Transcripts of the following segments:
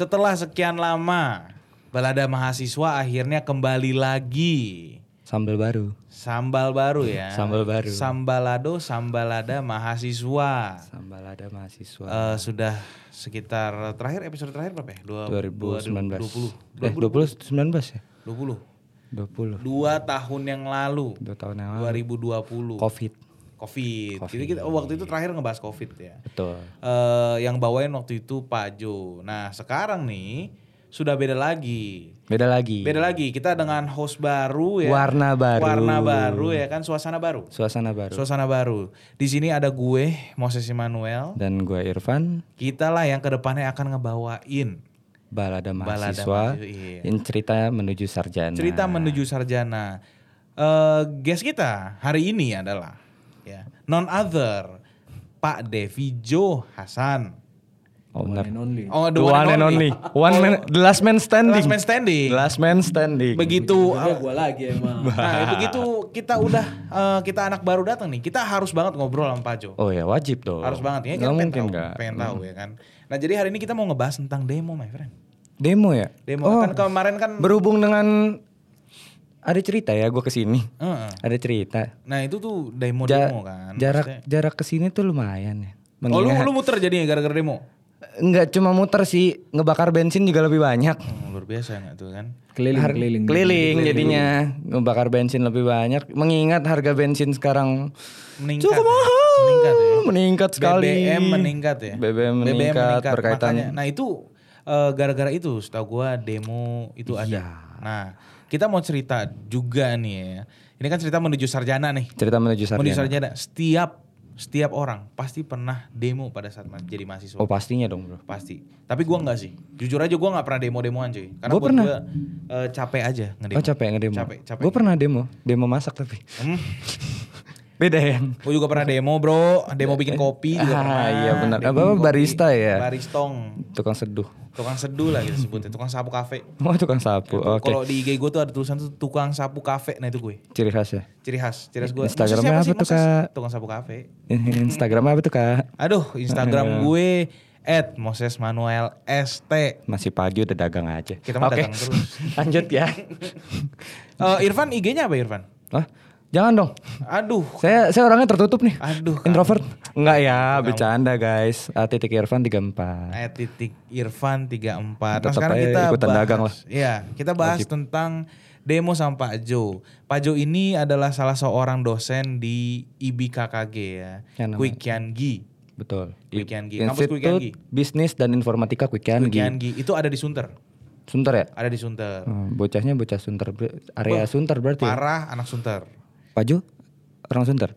Setelah sekian lama, Balada Mahasiswa akhirnya kembali lagi. Sambal baru. Sambal baru ya. Sambal baru. Sambalado, Sambalada Mahasiswa. Sambal ada mahasiswa. Eh, sudah sekitar terakhir episode terakhir berapa ya? Dua, 2019. 20. Eh 2019 ya? 20. 20. Dua tahun yang lalu. Dua tahun yang lalu. 2020. Covid. Covid. Jadi kita oh, waktu itu terakhir ngebahas Covid ya. Betul. eh yang bawain waktu itu Pak Jo. Nah sekarang nih sudah beda lagi. Beda lagi. Beda lagi. Kita dengan host baru ya. Warna baru. Warna baru ya kan. Suasana baru. Suasana baru. Suasana baru. Di sini ada gue Moses Immanuel. Dan gue Irfan, Kita lah yang ke depannya akan ngebawain balada Balada mahasiswa. mahasiswa, iya. Yang cerita menuju sarjana. cerita menuju sarjana. Eh guest kita hari ini adalah ya non other Pak Devijo Hasan. Owner. only. Oh, The one and only. One man, the last man standing. Last man standing. The last man standing. Begitu Udah gue lagi emang. Nah, begitu kita udah eh, kita anak baru datang nih, kita harus banget ngobrol sama Pak Jo. Oh ya wajib dong. Harus banget ya, kita pengen mungkin tahu, nggak. pengen tahu ya kan. Nah, jadi hari ini kita mau ngebahas tentang demo, my friend. Demo ya? Demo Oh, kan kemarin kan berhubung dengan ada cerita ya gue ke sini. Heeh. Ada cerita. Nah, itu tuh demo-demo Ja- kan. jarak Maksudnya- jarak ke sini tuh lumayan ya. Oh, lu Mengingat- lu muter jadinya gara-gara demo. Nggak cuma muter sih, ngebakar bensin juga lebih banyak. Hmm, luar biasa enggak tuh kan. Keliling, Har- keliling. keliling jadinya ngebakar bensin lebih banyak. Mengingat harga bensin sekarang Meningkat. cukup ya. mahal, Meningkat ya. meningkat sekali. BBM meningkat ya. BBM meningkat, berkaitan. Makanya, nah itu eh, gara-gara itu setahu gua demo itu Iya. ada. Nah, kita mau cerita juga nih ya. Ini kan cerita menuju sarjana nih. Cerita menuju sarjana. Menuju sarjana. Setiap setiap orang pasti pernah demo pada saat jadi mahasiswa. Oh pastinya dong bro. Pasti. Tapi gua nggak sih. Jujur aja gua nggak pernah demo-demoan cuy. Karena Gua buat pernah. gua eh, capek aja ngedemo. Oh capek ngedemo. Capek, capek. Gue pernah demo, demo masak tapi. Hmm. Beda ya. Gue juga pernah demo bro, demo bikin kopi juga Ah, pernah. iya benar. Apa, barista ya? Baristong, Tukang seduh. Tukang seduh lah kita sebutnya, tukang sapu kafe. Oh tukang sapu. Itu Oke. Kalau di IG gue tuh ada tulisan tuh tukang sapu kafe, nah itu gue. Ciri khas ya. Ciri khas, ciri khas gue. Instagramnya apa tuh, Kak? Tukang sapu kafe. Instagram apa tuh kak? Aduh, Instagram gue at Moses Manuel ST. Masih pagi udah dagang aja. Kita mah Oke. dagang terus. Lanjut ya. Eh, Irfan IG-nya apa Irfan? Hah? Jangan dong. Aduh, Saya saya orangnya tertutup nih. aduh. Kak. Introvert? Enggak ya, bercanda guys. A titik Irfan 34. At titik Irfan 34. Nah sekarang kita ikutan bahas, dagang lah. Iya, kita bahas tentang demo sama Pak Jo. Pak Jo ini adalah salah seorang dosen di IBKKG ya. Yang namanya- Quick Gi. Betul. Quick Gi. Kampus Quick Institut Gi. Bisnis dan Informatika Quick Quick Gi. Gi. Itu ada di Sunter. Sunter ya? Ada di Sunter. Hmm, bocahnya bocah Sunter. Area Sunter berarti. ya? Parah anak Sunter. Paju? Orang Sunter?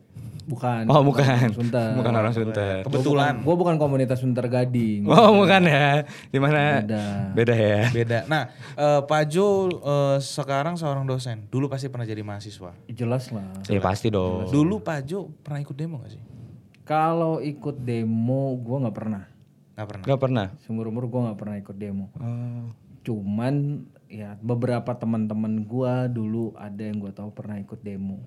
Bukan. Oh bukan. Sunter. Bukan orang Sunter. Kebetulan Gue bukan komunitas Sunter Gading. Oh bukan ya. Di mana? Beda. Beda ya. beda. Nah, eh, Pak Jo eh, sekarang seorang dosen. Dulu pasti pernah jadi mahasiswa. Jelas lah. Ya pasti dong. Dulu Pak Jo pernah ikut demo gak sih? Kalau ikut demo gue nggak pernah. Gak pernah. Gak pernah. Seumur umur gue nggak pernah ikut demo. Oh. Cuman ya beberapa teman-teman gue dulu ada yang gue tahu pernah ikut demo.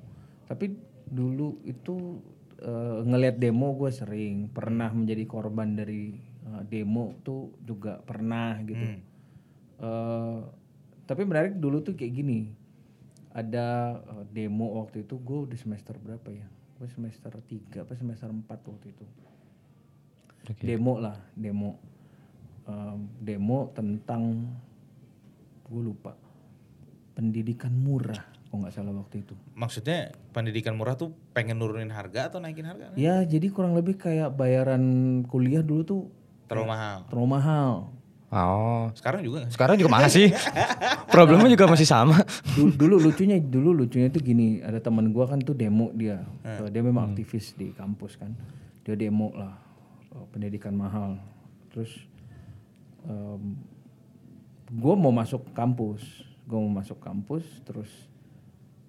Tapi dulu itu eh, ngelihat demo gue sering pernah menjadi korban dari eh, demo tuh juga pernah gitu. Hmm. Eh, tapi menarik dulu tuh kayak gini. Ada eh, demo waktu itu gue di semester berapa ya? Gue semester 3 apa semester 4 waktu itu. Demo lah, demo. Em, demo tentang gue lupa. Pendidikan murah kalau nggak salah waktu itu. Maksudnya pendidikan murah tuh pengen nurunin harga atau naikin harga? Ya jadi kurang lebih kayak bayaran kuliah dulu tuh Terlalu mahal. terlalu mahal. Oh. Sekarang juga gak? Sekarang juga masih. Problemnya juga masih sama. dulu, dulu lucunya dulu lucunya tuh gini ada teman gua kan tuh demo dia Uh, dia memang aktivis di kampus kan dia demo lah uh, pendidikan mahal terus um, gue mau masuk kampus gue mau masuk kampus terus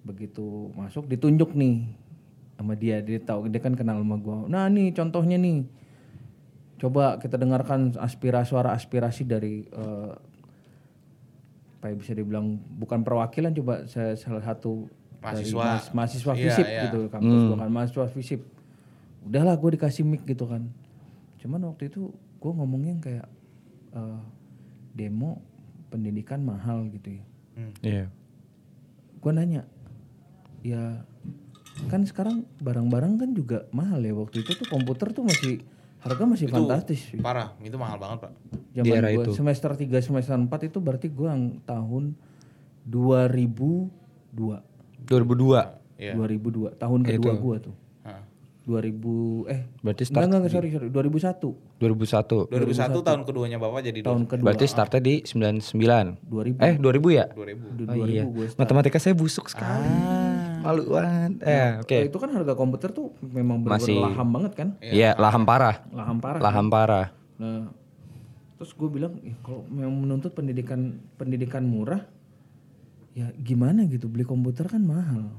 begitu masuk ditunjuk nih sama dia dia tahu dia kan kenal sama gue nah nih contohnya nih coba kita dengarkan aspirasi suara aspirasi dari uh, apa ya bisa dibilang bukan perwakilan coba saya salah satu dari Mahasiswa. mas- mahasiswa Iya, fisip iya. gitu kampus gua kan mahasiswa fisip udahlah gue dikasih mic gitu kan cuman waktu itu gue ngomongnya kayak eh, demo pendidikan mahal gitu ya. Iya. Gue nanya, ya kan sekarang barang-barang kan juga mahal ya waktu itu tuh komputer tuh masih harga masih fantastis. Parah, itu mahal banget pak. Di Zaman era gua itu. semester 3 semester 4 itu berarti gua yang tahun 2002. 2002. Iya. 2002 tahun kedua gua tuh. Hah. 2000 eh Berarti enggak enggak enggak, sorry sorry 2001. 2001. 2001 tahun keduanya bapak jadi Tahun kedua Berarti startnya di 99. 2000 Eh 2000 ya? 2000. Oh iya. gua Matematika saya busuk sekali. Malu banget. Eh oke. Eh, Itu kan harga komputer tuh memang benar Masih- laham banget kan? Iya, laham parah. Laham parah. Laham parah. Nah, terus gue bilang, "Ih, kalau memang menuntut pendidikan pendidikan murah, ya gimana gitu beli komputer kan mahal.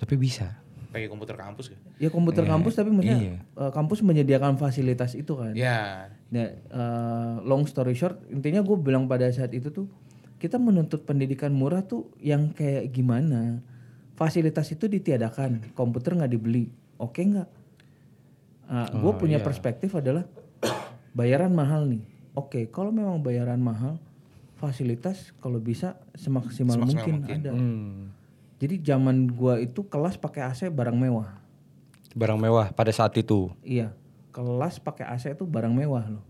Tapi bisa. Pakai komputer kampus kan? Ya komputer kampus tapi maksudnya eh, kampus menyediakan fasilitas itu kan. Ya. Nah, eh, long story short, intinya gue bilang pada saat itu tuh kita menuntut pendidikan murah tuh yang kayak gimana? Fasilitas itu ditiadakan, komputer nggak dibeli, oke nggak? gue punya perspektif adalah bayaran mahal nih. Oke, kalau memang bayaran mahal, fasilitas kalau bisa semaksimal, mungkin, ada. Hmm. Jadi zaman gua itu kelas pakai AC barang mewah. Barang mewah pada saat itu. Iya, kelas pakai AC itu barang mewah loh.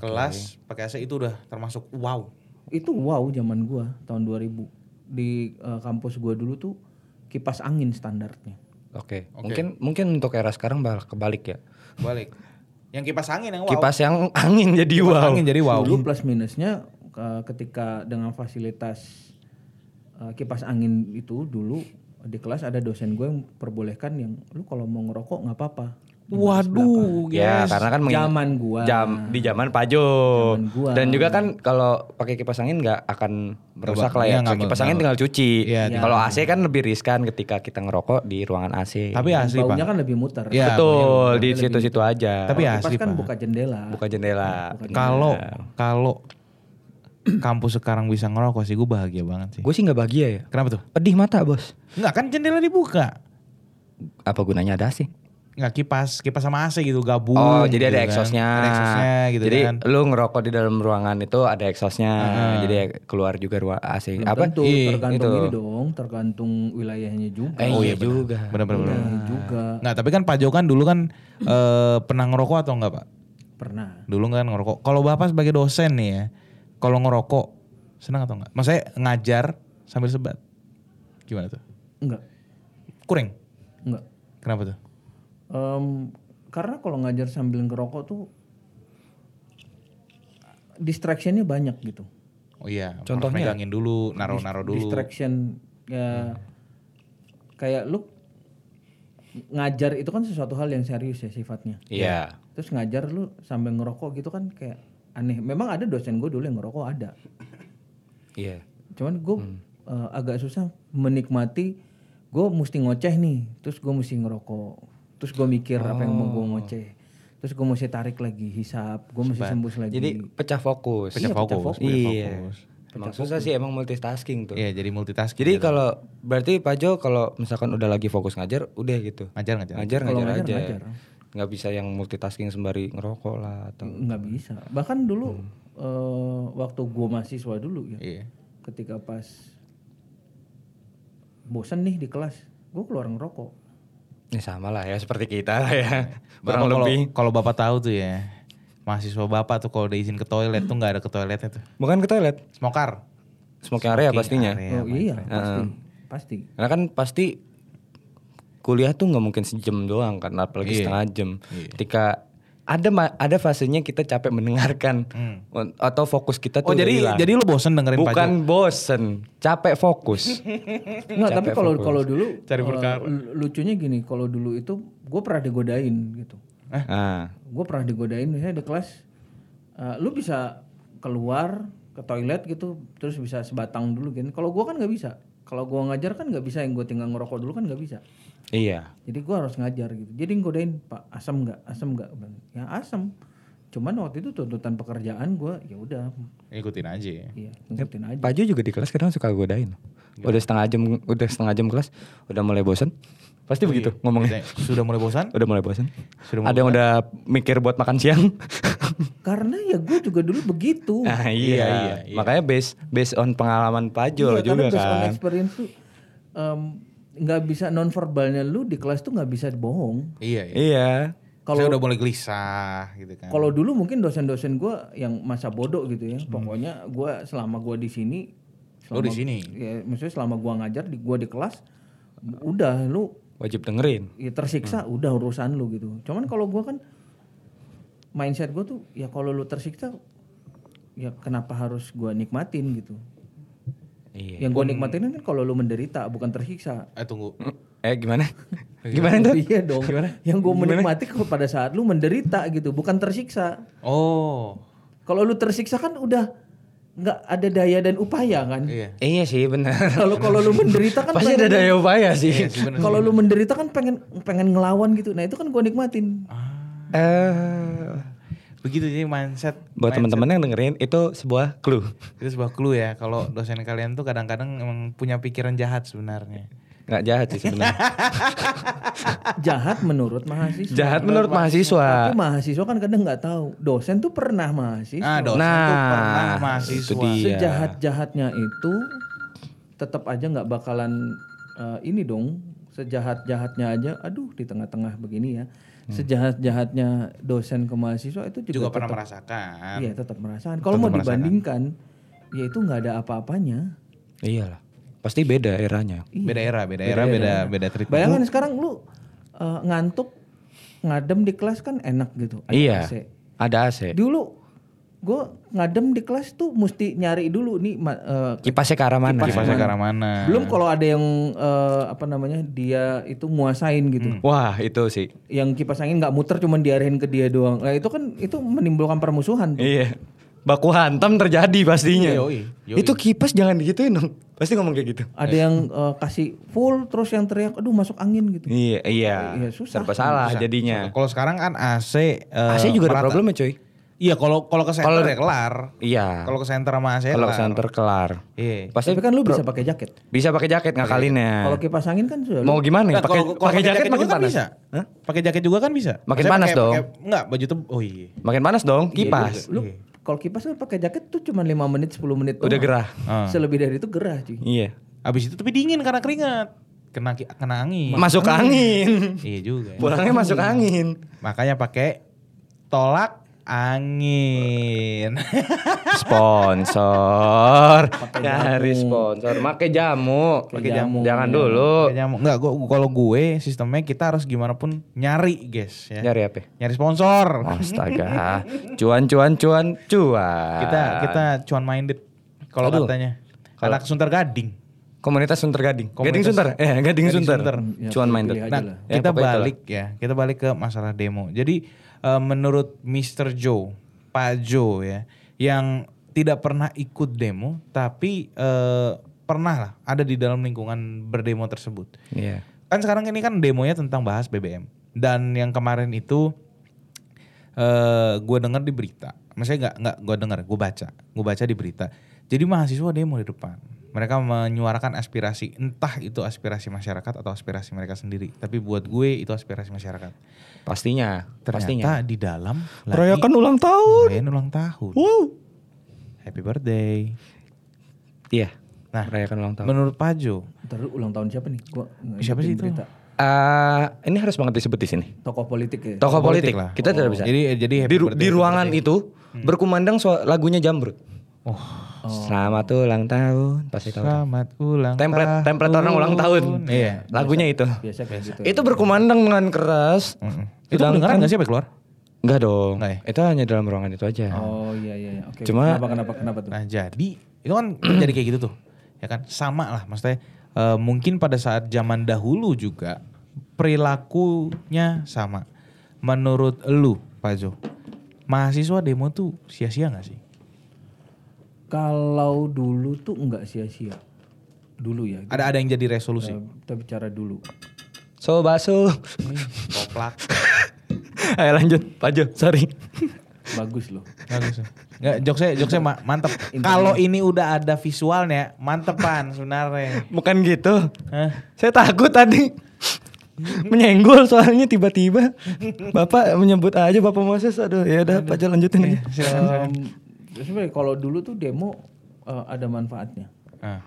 Kelas pakai AC itu udah termasuk wow. Itu wow zaman gua tahun 2000. Di eh, kampus gua dulu tuh kipas angin standarnya. Oke. Mungkin mungkin untuk era sekarang bakal kebalik ya. Balik. Yang kipas angin yang wow. Kipas yang angin jadi Kipas wow. angin jadi wow. Dulu plus minusnya eh, ketika dengan fasilitas eh, kipas angin itu dulu di kelas ada dosen gue yang perbolehkan yang lu kalau mau ngerokok nggak apa-apa. Waduh, Ya, karena kan Zaman gua. jam di zaman Pajo. Zaman gua. Dan juga kan kalau pakai kipas angin nggak akan merusak lah ya. iya, nggak- kipas nggak- angin tinggal cuci. Iya, Kalau AC kan lebih riskan ketika kita ngerokok di ruangan AC. Tapi asli pak. Baunya kan lebih muter. Iya, Betul, di situ-situ aja. Tapi Kipas asli kan pak. buka jendela. buka jendela. Kalau kalau kampus sekarang bisa ngerokok sih gue bahagia banget sih. Gue sih nggak bahagia ya. Kenapa tuh? Pedih mata bos. Enggak kan jendela dibuka. Apa gunanya ada AC? Enggak kipas, kipas sama AC gitu gabung. Oh, jadi ada gitu kan. exhaustnya. Ada exhaustnya gitu jadi kan. lu ngerokok di dalam ruangan itu ada exhaustnya. Jadi keluar juga ruang AC. Belum Apa? tentu, Iya, tergantung itu. ini dong, tergantung wilayahnya juga. Eh, iya juga. Bener-bener. Wilayahnya juga Enggak, tapi kan Pak Jo kan dulu kan eh, pernah ngerokok atau enggak Pak? pernah. Dulu kan ngerokok. Kalau Bapak sebagai dosen nih ya, kalau ngerokok senang atau enggak? Maksudnya ngajar sambil sebat. Gimana tuh? Enggak, Kuring. enggak. Kenapa tuh? Em, karena kalau ngajar sambil ngerokok tuh distractionnya banyak gitu. Oh iya, Contohnya? harus megangin dulu, naro-naro dulu. Distraction ya kayak lu ngajar itu kan sesuatu hal yang serius ya sifatnya. Iya. Terus ngajar lu sambil ngerokok gitu kan kayak aneh. Memang ada dosen gue dulu yang ngerokok ada. Iya. Cuman gue eh, agak susah menikmati gue mesti ngoceh nih. Terus gue mesti ngerokok. Terus gue mikir apa yang mau gue ngoceh. Terus gue mesti tarik lagi hisap. Gue mesti sembus lagi. Jadi pecah fokus. Pecah Iya, pecah fokus. fokus. pecah Iya. fokus. Emang susah sih emang multitasking tuh. Iya, jadi multitasking. Jadi kalau berarti Pak Jo kalau misalkan udah lagi fokus ngajar udah gitu. ngajar ngajar. Ngajar Kalau ngajar ngajar, aja. ngajar. Nggak bisa yang multitasking sembari ngerokok lah atau nggak bisa. Bahkan dulu eh, waktu gue mahasiswa dulu ya. Iya. Ketika pas bosan nih di kelas, gue keluar ngerokok. Ya sama lah ya seperti kita lah ya. Bapak Kurang kalau lebih. kalau Bapak tahu tuh ya, mahasiswa Bapak tuh kalau udah izin ke toilet tuh nggak ada ke toiletnya tuh. Bukan ke toilet. Smoker. Smoking area pastinya. area, oh iya, pasti, pasti. Karena kan pasti kuliah tuh nggak mungkin sejam doang kan, apalagi Iya. setengah jam. Ketika ada ada fasenya kita capek mendengarkan atau fokus kita Hmm. Oh tuh udah jadi hilang. jadi lu bosen dengerin bukan bosen, capek fokus. Nggak, tapi kalau kalau dulu Cari eh, perkara. lu- lucunya gini, kalau dulu itu gue pernah digodain gitu. Ah, Gue pernah digodain misalnya di kelas, eh, lu bisa keluar ke toilet gitu, terus bisa sebatang dulu gitu. Kalau gue kan nggak bisa. Kalau gue ngajar kan nggak bisa yang gue tinggal ngerokok dulu kan nggak bisa. Iya. Jadi gue harus ngajar gitu. Jadi ngodain Pak asam nggak, asam nggak, ya asam. Cuman waktu itu tuntutan pekerjaan gue ya udah, Ikutin aja ya. iya ngikutin aja. Pak Jo juga di kelas kadang suka godain. Udah setengah jam, udah setengah jam kelas, udah mulai bosen. Pasti begitu ngomongnya. Kita- Sudah mulai bosan? Udah mulai bosen. Sudah mulai Ada yang udah mikir buat makan siang. Karena ya gue juga dulu begitu. Nah, iya, Iya, iya. iya. Makanya based based on pengalaman Pajo Iya, juga karena based on kan. experience tuh em, nggak bisa non verbalnya lu di kelas tuh nggak bisa bohong. Iya, iya. Iya. Kalau udah mulai gelisah gitu kan. kalau dulu mungkin dosen-dosen gue yang masa bodoh gitu ya. Pokoknya gue selama gue di sini, Lu di selama- sini. ya, maksudnya selama gue ngajar di gue di kelas, udah lu Wajib dengerin. ya tersiksa udah urusan lu gitu. Cuman kalau gua kan mindset gue tuh ya kalau lu tersiksa ya kenapa harus gua nikmatin gitu. Iya. Yang gua nikmatin kan kalau lu menderita bukan tersiksa. eh tunggu. Eh gimana? gimana tuh? iya dong. Yang gua menikmati kalau pada saat lu menderita gitu, bukan tersiksa. Oh. Kalau lu tersiksa kan udah nggak ada daya dan upaya kan. Iya. Iya sih benar. Kalau kalau lu menderita kan Pasti ada pengen- daya upaya sih. Iya sih. Kalau lu menderita kan pengen pengen ngelawan gitu. Nah, itu kan gua nikmatin. Eh, Begitu jadi mindset. buat teman-teman yang dengerin itu sebuah clue. Itu sebuah clue ya kalau dosen kalian tuh kadang-kadang emang punya pikiran jahat sebenarnya. Nggak jahat sih sebenarnya. Jahat menurut mahasiswa. jahat menurut mahasiswa. Tapi mahasiswa kan kadang nggak tahu. Dosen tuh pernah mahasiswa. Ah, dosen Nah, tuh pernah mahasiswa. Sejahat-jahatnya itu tetap aja nggak bakalan eh, ini dong. Sejahat-jahatnya aja, aduh di tengah-tengah begini ya. Sejahat-jahatnya dosen ke mahasiswa itu juga, Juga pernah tetap, merasakan. Iya tetap merasakan. Kalau mau dibandingkan, ya itu nggak ada apa-apanya. Iyalah. Pasti beda eranya. Beda era, beda era, beda beda treatment. Bayangkan sekarang lu eh, ngantuk ngadem di kelas kan enak gitu. Ada Iya. AC. Ada AC. Dulu gue ngadem di kelas tuh mesti nyari dulu nih eh, Kipasnya ke arah mana? Kipasnya ke arah mana? belum kalau ada yang eh, apa namanya dia itu nguasain gitu. Wah itu sih. Yang kipas angin nggak muter cuman diarahin ke dia doang. Nah, itu kan itu menimbulkan permusuhan. tuh. Iya. Baku hantam terjadi pastinya. Iya, yoi, yoi. Itu kipas jangan digituin dong. Pasti ngomong kayak gitu. Ada yang eh, kasih full terus yang teriak aduh masuk angin gitu. Iya, iya. Iya, susah. Serba salah jadinya. Kalau sekarang kan AC eh, AC juga ada merata. problemnya coy. Iya, kalau kalau ke center Kalau- ya kelar. Iya. Kalau ke center sama AC Kalau ke kelar. center kelar. Iya. Pasti Tapi kan lu bisa pakai jaket. bisa pakai jaket ngakalinnya. Kalau kipas angin kan sudah Mau gimana ya? Nah, Pakai pakai jaket, makin juga kan panas. bisa. Pakai jaket juga kan bisa. Makin Maksudnya panas pakai- dong. pakai- enggak, baju tuh oh iya. Makin panas dong, Iya, kipas. lu kalau kipas kan pakai jaket tuh cuma 5 menit 10 menit Udah gerah. Ah. Selebih dari itu gerah cuy. Iya. Habis itu tapi dingin karena keringat. Kena kena angin. Masuk angin. Iya juga. Pulangnya masuk angin. Makanya pakai tolak angin. Sponsor. Cari sponsor. Pakai jamu. Pakai jamu. Jangan dulu. Pakai jamu. Enggak, gua kalau gue sistemnya kita harus gimana pun nyari, guys ya. Nyari apa? Nyari sponsor. Astaga. Cuan cuan cuan cuan. kita kita cuan minded kalau katanya. Anak Sunter Gading. komunitas Sunter Gading. Gading Komunitas- Sunter. Eh, Gading, Gading Sunter. Sunter. Ya, Cuan minded. Nah. Ya, kita balik ya, kita balik ke masalah demo. Jadi eh, menurut Mr. Joe, Pak Joe ya, yang tidak pernah ikut demo, tapi eh, pernah lah ada di dalam lingkungan berdemo tersebut. Iya. Kan sekarang ini kan demonya tentang bahas BBM. Dan yang kemarin itu eh gue dengar di berita. Maksudnya nggak nggak gue dengar, gue baca, gue baca di berita. Jadi mahasiswa demo di depan. Mereka menyuarakan aspirasi, entah itu aspirasi masyarakat atau aspirasi mereka sendiri. Tapi buat gue itu aspirasi masyarakat. Pastinya. Ternyata Pastinya. di dalam Merayakan ulang tahun. Merayakan ulang tahun. Wow. Happy birthday. Iya. Nah, merayakan ulang tahun. Menurut Pak Jo, Ntar dulu ulang tahun siapa nih? Gua Siapa sih itu? berita. Eh, ini harus banget disebut di sini. Tokoh politik ya. Tokoh Politik politik, lah. Kita tidak bisa. jadi jadi happy di, di ruangan birthday. itu berkumandang suara lagunya Jamrut. Oh, Selamat ulang tahun, pasti tahu. selamat ulang Template tahun. template orang ulang tahun. Iya. Lagunya itu. Biasa kayak gitu. Itu berkumandang dengan keras. Mm-mm. Itu Sedangkan- kedengeran gak sih sampai keluar? Enggak dong. Enggak ya? Itu hanya dalam ruangan itu aja. Oh iya iya iya. Oke. Cuma- kenapa kenapa kenapa tuh? Nah jadi itu kan jadi kayak gitu tuh, ya kan sama lah maksudnya eh, mungkin pada saat zaman dahulu juga perilakunya sama. Menurut lu, Pak Jo, mahasiswa demo tuh sia-sia gak sih? Kalau dulu tuh nggak sia-sia. Dulu ya. Ada ada yang jadi resolusi? Kita, kita bicara dulu. So baso. Toplak. Ayo lanjut, Pak Jo. Sorry. Bagus loh. Bagus. Nggak, jokesnya, jokesnya ma- mantep. Kalau ini udah ada visualnya, mantepan sebenarnya. Bukan gitu. Hah? Saya takut tadi. Menyenggol soalnya tiba-tiba Bapak menyebut aja Bapak Moses aduh ya udah Pak Jo lanjutin aja. Em, sebenarnya kalau dulu tuh demo eh, ada manfaatnya. Ah.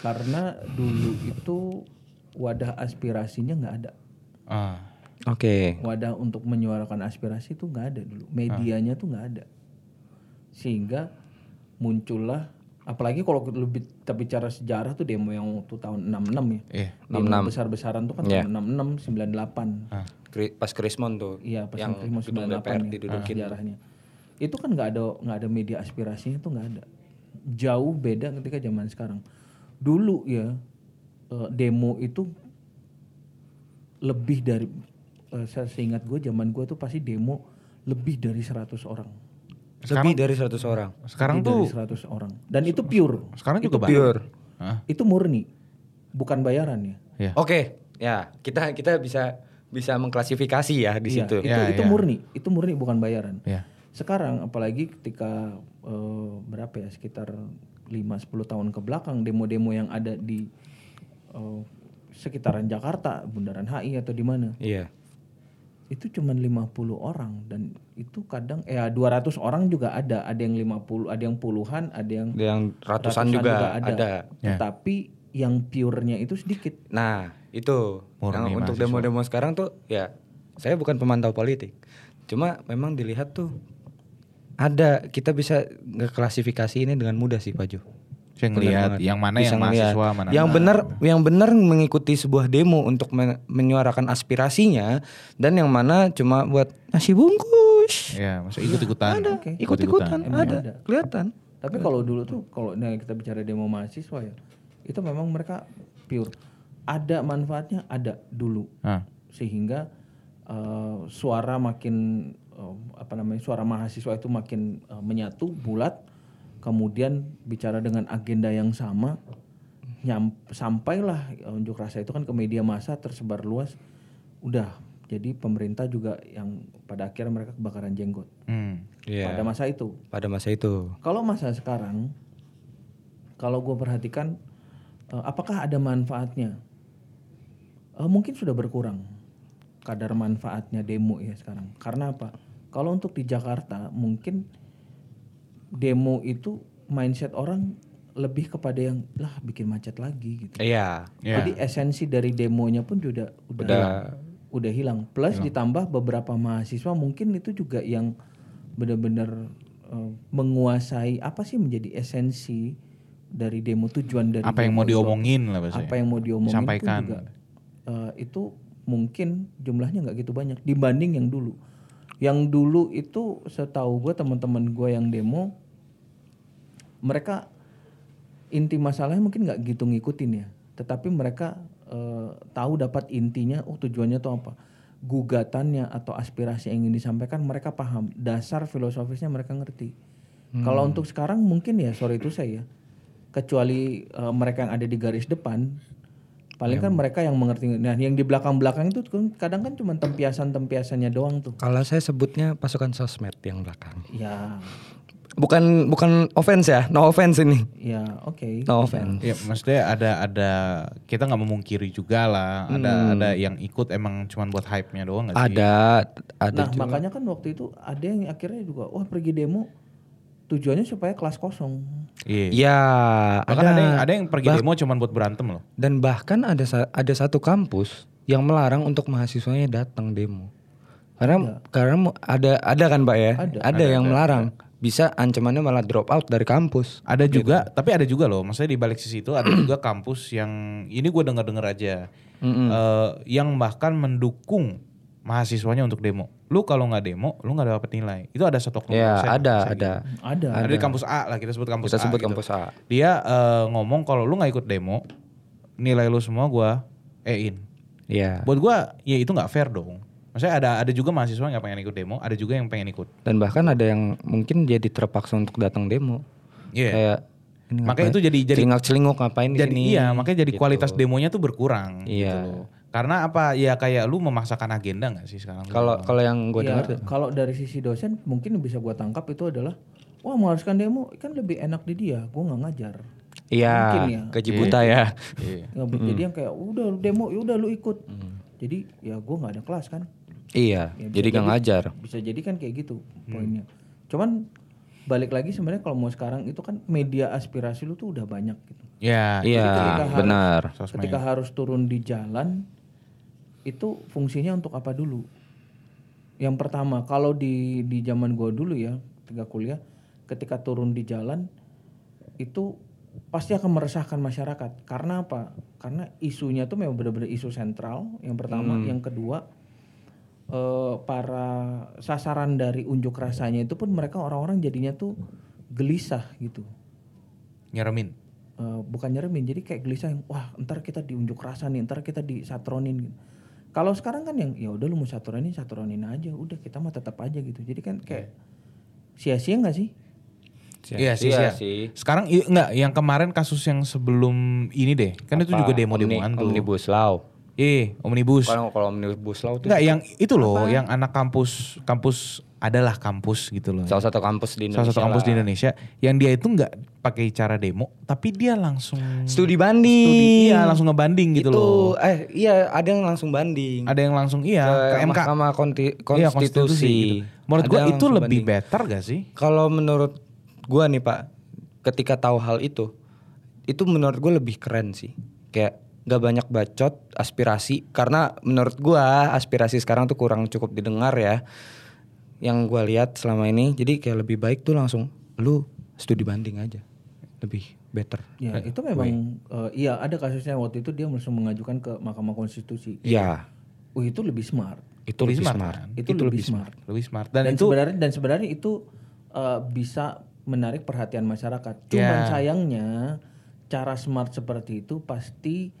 Karena dulu itu wadah aspirasinya nggak ada. Ah. Oke. Wadah untuk menyuarakan aspirasi itu nggak ada dulu. Medianya tuh nggak ada. Sehingga muncullah apalagi kalau lebih kita bicara sejarah tuh demo yang waktu tahun 66 ya. Iya. Demo besar-besaran tuh kan Iya. tahun 66 98. Kri- Pas Krismon tuh. Iya, pas yang gedung 98 DPR ya, didudukin. sejarahnya. Itu kan nggak ada nggak ada media aspirasinya tuh nggak ada. Jauh beda ketika zaman sekarang. Dulu ya eh, demo itu lebih dari eh, saya seingat gue zaman gue tuh pasti demo lebih dari 100 orang. Lebih dari 100 orang. Sekarang lebih tuh dari 100 orang. Dan itu pure. sekarang juga banyak. Pure. Hah? Itu murni. Bukan bayaran ya. Iya. Oke, ya kita kita bisa bisa mengklasifikasi ya di Iya, situ. Itu Ya, itu ya. murni, itu murni bukan bayaran. Iya. Sekarang apalagi ketika eh, berapa ya sekitar 5-10 tahun ke belakang demo-demo yang ada di eh, sekitaran Jakarta, Bundaran HI atau di mana Iya. itu cuman 50 orang dan itu kadang ya 200 orang juga ada, ada yang 50, ada yang puluhan, ada yang Yang ratusan, juga, ada. Tetapi yang pure-nya itu sedikit. Nah, itu Murni yang untuk demo-demo sekarang tuh ya saya bukan pemantau politik. Cuma memang dilihat tuh ada kita bisa ngeklasifikasi ini dengan mudah sih Pak Jo. Saya Benar ngelihat yang mana Bisa yang ngeliat. mahasiswa mana yang benar yang benar mengikuti sebuah demo untuk men- menyuarakan aspirasinya dan yang mana cuma buat nasi bungkus Iya, masa ikut-ikutan. Oke. ikut-ikutan Emang ada, ada. kelihatan Tapi kalau dulu tuh kalau nah kita bicara demo mahasiswa ya, itu memang mereka pure. Ada manfaatnya ada dulu. Ah. Sehingga eh, suara makin apa namanya? suara mahasiswa itu makin eh, menyatu, bulat. Kemudian bicara dengan agenda yang sama nyam, sampailah eh, unjuk rasa itu kan ke media massa tersebar luas. Udah jadi pemerintah juga yang pada akhirnya mereka kebakaran jenggot Hmm. Iya. pada masa itu. pada masa itu Kalau masa sekarang, kalau gue perhatikan, eh, apakah ada manfaatnya? Mungkin sudah berkurang kadar manfaatnya demo ya sekarang. Karena apa? Kalau untuk di Jakarta, mungkin demo itu mindset orang lebih kepada yang lah bikin macet lagi gitu. iya Iya. Jadi esensi dari demonya pun juga udah Udah- hilang. udah hilang. Plus ditambah beberapa mahasiswa mungkin itu juga yang benar-benar eh, menguasai apa sih menjadi esensi dari demo tujuan dari Apa yang mau demo diomongin lah bahasanya. apa yang mau diomongin pun Sampaikan. juga eh, itu mungkin jumlahnya nggak gitu banyak dibanding yang dulu. Yang dulu itu setahu gue teman-teman gue yang demo mereka inti masalahnya mungkin nggak gitu ngikutin ya, tetapi mereka eh, tahu dapat intinya, oh tujuannya tuh apa, gugatannya atau aspirasi yang ingin disampaikan mereka paham, dasar filosofisnya mereka ngerti. Kalau untuk sekarang mungkin ya sorry itu saya, kecuali eh, mereka yang ada di garis depan, paling kan mereka yang mengerti. Nah yang di belakang-belakang itu kan kadang kan cuma tempiasan-tempiasannya doang tuh. kalau saya sebutnya pasukan sosmed yang belakang Ya, bukan bukan offense ya no offense ini ya oke. no offense Ya, maksudnya ada ada kita nggak memungkiri juga lah. Ada ada yang ikut emang cuman buat hype-nya doang nggak sih? ada ada Nah makanya kan waktu itu ada yang akhirnya juga, wah pergi demo tujuannya supaya kelas kosong. Iya. ya Bahkan ada ada yang, ada yang pergi demo cuman buat berantem loh. dan bahkan ada ada satu kampus yang melarang untuk mahasiswanya datang demo. Karena karena mu- ada ada kan pak ya? Ada, yang melarang. bisa ancamannya malah drop out dari kampus. Ada juga, tapi ada juga loh. Maksudnya di balik sisi itu ada juga kampus yang ini gue dengar-dengar aja, Eh, yang bahkan mendukung mahasiswanya untuk demo. Lu kalau nggak demo, lu nggak dapat nilai. Itu ada satu oknum ya ada ada gitu. Ada. Ada di kampus A lah kita sebut kampus kita A. sebut gitu. kampus A Dia eh, ngomong kalau lu nggak ikut demo, nilai lu semua gua E-in. ya Buat gua ya itu nggak fair dong. Maksudnya ada ada juga mahasiswa yang nggak pengen ikut demo, ada juga yang pengen ikut. dan bahkan ada yang mungkin jadi terpaksa untuk datang demo Iya. kayak ini Makanya itu jadi jadi celingak celinguk ngapain di jadi sini iya makanya jadi Gitu. kualitas demonya tuh berkurang gitu Iya. loh. Karena apa ya kayak lu memaksakan agenda nggak sih sekarang? kalau kalau yang gue Ya, dengar kalau dari sisi dosen mungkin bisa gua tangkap itu adalah, wah mengharuskan demo kan lebih enak di dia, gua nggak ngajar. iya mungkin ya. gaji buta ya Iya. Nggak, Jadi yang kayak udah lu demo, ya udah lu ikut. jadi ya gue nggak ada kelas kan Iya, Ya, jadi gak ngajar. bisa jadi kan kayak gitu poinnya cuman balik lagi sebenarnya kalau mau sekarang itu kan media aspirasi lu tuh udah banyak gitu Ya, Iya, harus- benar. ketika harus turun di jalan itu fungsinya untuk apa dulu? Yang pertama kalau di di zaman gua dulu ya ketika kuliah ketika turun di jalan itu pasti akan meresahkan masyarakat. Karena apa? Karena isunya tuh memang benar-benar isu sentral yang pertama. Yang kedua eh, para sasaran dari unjuk rasanya itu pun mereka orang-orang jadinya tuh gelisah gitu. Nyeremin. Eh, bukan nyeremin jadi kayak gelisah yang wah ntar kita diunjuk rasa nih ntar kita disatronin gitu kalau sekarang kan yang ya udah lu mau satronin satronin aja udah kita mah tetap aja gitu jadi kan kayak sia-sia nggak sih Iya sih, Iya iya. sih. Sekarang i- enggak yang kemarin kasus yang sebelum ini deh. Kan itu juga demo-demoan Omni- tuh. Omnibus Law. Eh, omnibus. Kalau kalau Omnibus Law itu Enggak yang itu loh, yang anak kampus kampus adalah kampus gitu loh. salah satu kampus di Indonesia. Salah satu kampus lah. di Indonesia yang dia itu enggak pakai cara demo, tapi dia langsung Studi banding. studi, iya langsung ngebanding gitu itu, loh. eh iya ada yang langsung banding. Ada yang langsung iya ke, ke MK. Mahkamah Konti- Iya, Konstitusi. gitu. Menurut Ada gua itu lebih banding. better gak sih? Kalau menurut gua nih Pak, ketika tahu hal itu, itu menurut gue lebih keren sih. Kayak gak banyak bacot aspirasi karena menurut gua aspirasi sekarang tuh kurang cukup didengar ya. Yang gua lihat selama ini, jadi kayak lebih baik tuh langsung lu studi banding aja, lebih better. ya itu memang eh, iya ada kasusnya waktu itu dia langsung mengajukan ke Mahkamah Konstitusi Ya, oh itu lebih smart itu lebih smart. smart, kan? itu, lebih, smart. Lebih smart. dan, Dan, itu sebenarnya dan sebenarnya itu eh, bisa menarik perhatian masyarakat. Cuman Ya. sayangnya cara smart seperti itu pasti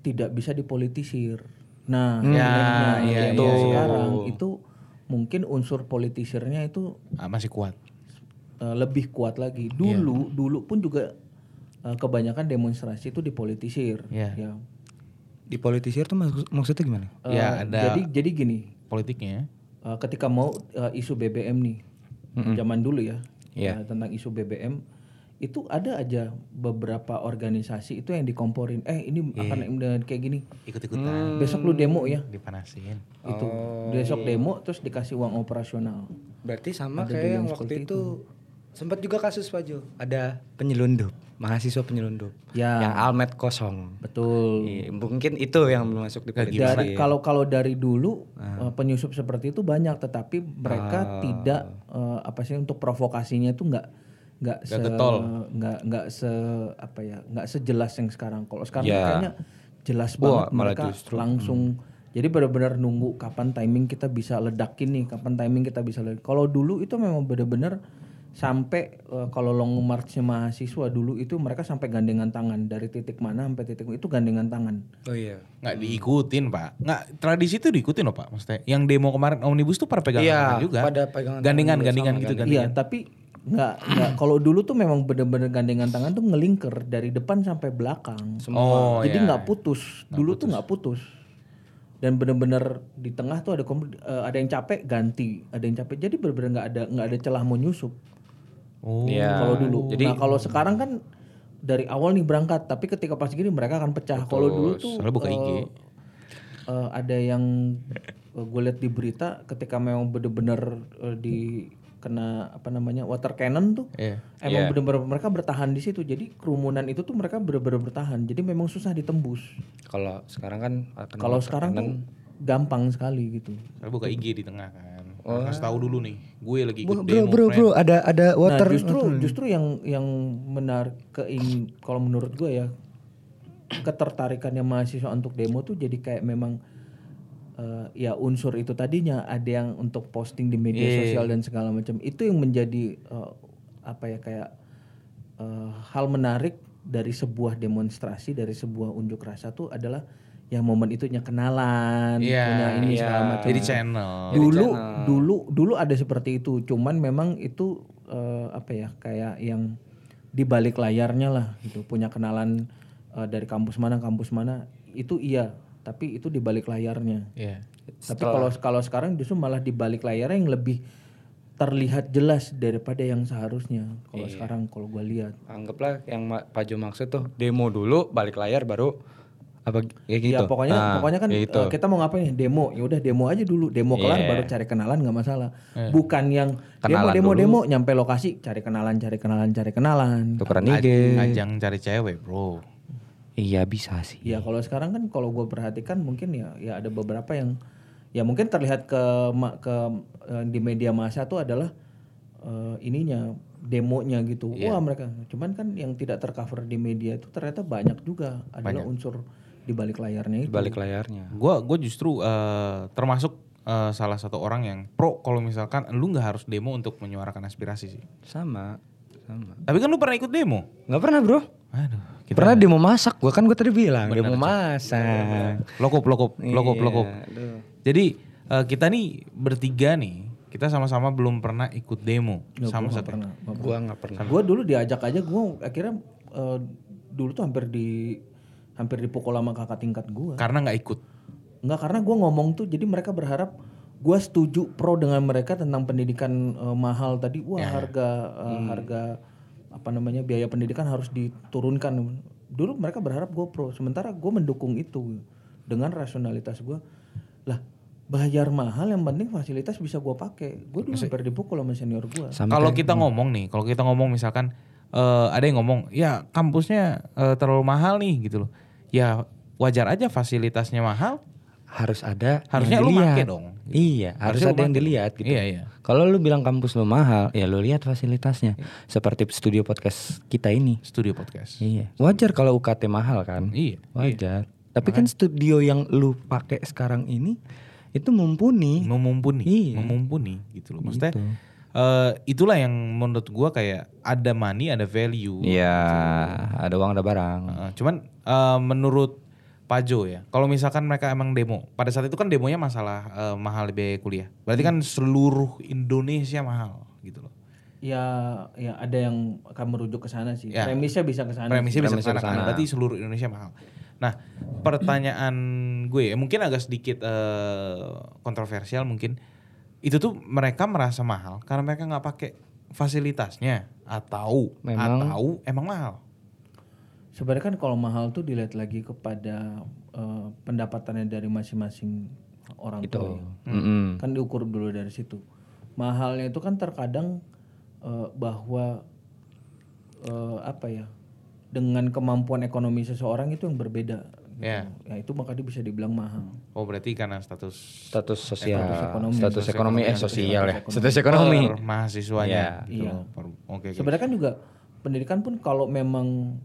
tidak bisa dipolitisir. Nah, Ya, nah, iya, itu iya, iya. sekarang itu mungkin unsur politisirnya itu ah, masih kuat. eh, lebih kuat lagi. Dulu, dulu pun juga eh, kebanyakan demonstrasi itu dipolitisir. Iya. Ya. Dipolitisir tuh maksud- maksudnya gimana? Eh, Ya, ada- Jadi jadi gini, Politiknya. Eh, ketika mau eh, isu BBM nih zaman dulu ya Iya. eh, tentang isu BBM itu ada aja beberapa organisasi itu yang dikomporin eh ini Iya. akan dengan kayak gini Ikut-ikutan. besok lu demo ya Dipanasin. itu besok demo terus dikasih uang operasional Berarti sama Ada kayak yang waktu seperti itu, sempat juga kasus Pak Jo. Ada penyelundup, mahasiswa penyelundup. Ya. Yang almet kosong. betul Iya, mungkin itu yang masuk di politik. dari kalau kalau dari dulu eh, penyusup seperti itu banyak tetapi mereka tidak eh, apa sih untuk provokasinya itu nggak nggak se nggak nggak se apa ya nggak sejelas yang sekarang kalau sekarang Ya. kayaknya jelas Wah, banget malah mereka justru, langsung jadi benar-benar nunggu kapan timing kita bisa ledakin nih kapan timing kita bisa ledakin kalau dulu itu memang benar-benar sampai eh, kalau long marchnya mahasiswa dulu itu mereka sampai gandengan tangan dari titik mana sampai titik itu gandengan tangan Oh iya. Nggak diikutin pak. Nggak tradisi itu diikutin loh pak. Maksudnya yang demo kemarin omnibus tuh pada pegangan Iya, tangan juga. pada pegangan gandengan gandengan gitu kan. gandengan. Iya, tapi nggak nggak kalau dulu tuh memang bener-bener gandengan tangan tuh ngelingker dari depan sampai belakang. Oh Jadi iya. nggak putus. Dulu tuh nggak putus. Dan bener-bener di tengah tuh ada kom- eh, ada yang capek ganti, ada yang capek. Jadi bener-bener nggak ada nggak ada celah mau nyusup. Oh. Iya. Kalau dulu. Jadi nah kalau sekarang kan dari awal nih berangkat, tapi ketika pas gini mereka akan pecah. Kalau dulu tuh Soalnya buka IG. eh, eh, ada yang gue lihat di berita ketika memang bener-bener eh, di kena apa namanya water cannon tuh Iya. emang bener-bener mereka bertahan di situ jadi kerumunan itu tuh mereka bener-bener bertahan jadi memang susah ditembus kalau sekarang kan akan kalau sekarang tuh gampang sekali gitu Soalnya buka IG di tengah kan. Kasih tahu dulu nih. Gue lagi ikut bro demo. bro friend. bro ada ada water. Nah, justru justru yang yang menarik keingin kalau menurut gue ya ketertarikannya mahasiswa untuk demo tuh jadi kayak memang eh, ya unsur itu tadinya ada yang untuk posting di media Iya. sosial dan segala macam itu yang menjadi eh, apa ya kayak eh, hal menarik dari sebuah demonstrasi dari sebuah unjuk rasa tuh adalah yang momen itunya kenalan Iya, punya ini iya. segala macam Jadi channel. dulu dulu dulu ada seperti itu cuman memang itu eh, apa ya kayak yang di balik layarnya lah gitu punya kenalan eh, dari kampus mana kampus mana itu iya tapi itu di balik layarnya Iya. tapi kalau kalau sekarang justru malah di balik layarnya yang lebih terlihat jelas daripada yang seharusnya kalau sekarang kalau gue lihat Anggaplah yang Ma- Pak Jo maksud tuh demo dulu balik layar baru Apa kayak gitu? Ya pokoknya Ah, pokoknya kan gitu. eh, kita mau ngapain ya demo. Ya udah demo aja dulu. Demo kelar Iya. baru cari kenalan nggak masalah. Bukan yang demo Kenalan demo dulu. demo nyampe lokasi cari kenalan cari kenalan cari kenalan. Tukeran IG. Ajang cari cewek bro. Iya bisa sih. Ya kalau sekarang kan kalau gue perhatikan mungkin ya ya ada beberapa yang ya mungkin terlihat ke ke eh, di media massa tuh adalah eh, ininya demonya gitu. Iya. Wah mereka. Cuman kan yang tidak tercover di media itu ternyata banyak juga adalah unsur di balik layarnya Di balik layarnya. Gua gue justru eh, termasuk eh, salah satu orang yang pro kalau misalkan lu nggak harus demo untuk menyuarakan aspirasi sih. Sama. Sama. Tapi kan lu pernah ikut demo? Nggak pernah bro. Aduh. Pernah demo masak. Gua kan gue tadi bilang demo masak. Lokop, lokop, lokop, Iya, lokop. aduh. Jadi eh, kita nih bertiga nih, kita sama-sama belum pernah ikut demo sama satu. Pernah. Gua nggak pernah. Gue dulu diajak aja gue akhirnya eh, dulu tuh hampir di hampir dipukul sama kakak tingkat gue. Karena nggak ikut. Enggak karena gue ngomong tuh jadi mereka berharap gue setuju pro dengan mereka tentang pendidikan eh, mahal tadi. Wah harga eh, harga apa namanya biaya pendidikan harus diturunkan. Dulu mereka berharap gue pro. Sementara gue mendukung itu dengan rasionalitas gue. Lah bayar mahal yang penting fasilitas bisa gue pakai. Gue dulu hampir dipukul sama senior gue. Kalau kita ngomong nih, kalau kita ngomong misalkan eh, ada yang ngomong, ya kampusnya eh, terlalu mahal nih gitu loh. Ya wajar aja fasilitasnya mahal. Harus ada Harusnya yang lu dilihat. make dong. Iya, harus Harusnya lu ada yang make. dilihat gitu. Iya iya. Kalau lu bilang kampus lu mahal, ya lu lihat fasilitasnya. Seperti studio podcast kita ini. Studio podcast. Iya. Wajar kalau UKT mahal kan? Iya. Wajar. Tapi kan studio yang lu pakai sekarang ini itu mumpuni. Memumpuni, Iya. memumpuni gitu loh. Maksudnya Gitu. eh, itulah yang menurut gua kayak ada money, ada value. Iya, ada uang ada barang. Eh, cuman eh, menurut Pajo ya, kalau misalkan mereka emang demo, pada saat itu kan demonya masalah eh, mahal biaya kuliah. Berarti kan seluruh Indonesia mahal gitu loh. Ya, ya ada yang akan merujuk ke sana sih. Ya. Premisnya bisa ke sana. Premisnya bisa kan? ke sana. berarti seluruh Indonesia mahal. Nah, pertanyaan gue mungkin agak sedikit eh, kontroversial mungkin. Itu tuh mereka merasa mahal karena mereka nggak pakai fasilitasnya atau Memang- atau emang mahal. Sebenarnya kan kalau mahal tuh dilihat lagi kepada eh, pendapatannya dari masing-masing orang Itu. tua. ya. Mm-mm. Kan diukur dulu dari situ. Mahalnya itu kan terkadang eh, bahwa eh, apa ya? Dengan kemampuan ekonomi seseorang itu yang berbeda. gitu. Ya. Ya itu maka dia bisa dibilang mahal. Oh, berarti karena status Status sosial, Status ekonomi. status ekonomi, eh sosial ya, Status status ekonomi. per mahasiswanya. Iya. gitu Iya. Oke. oke. Sebenarnya kan juga pendidikan pun kalau memang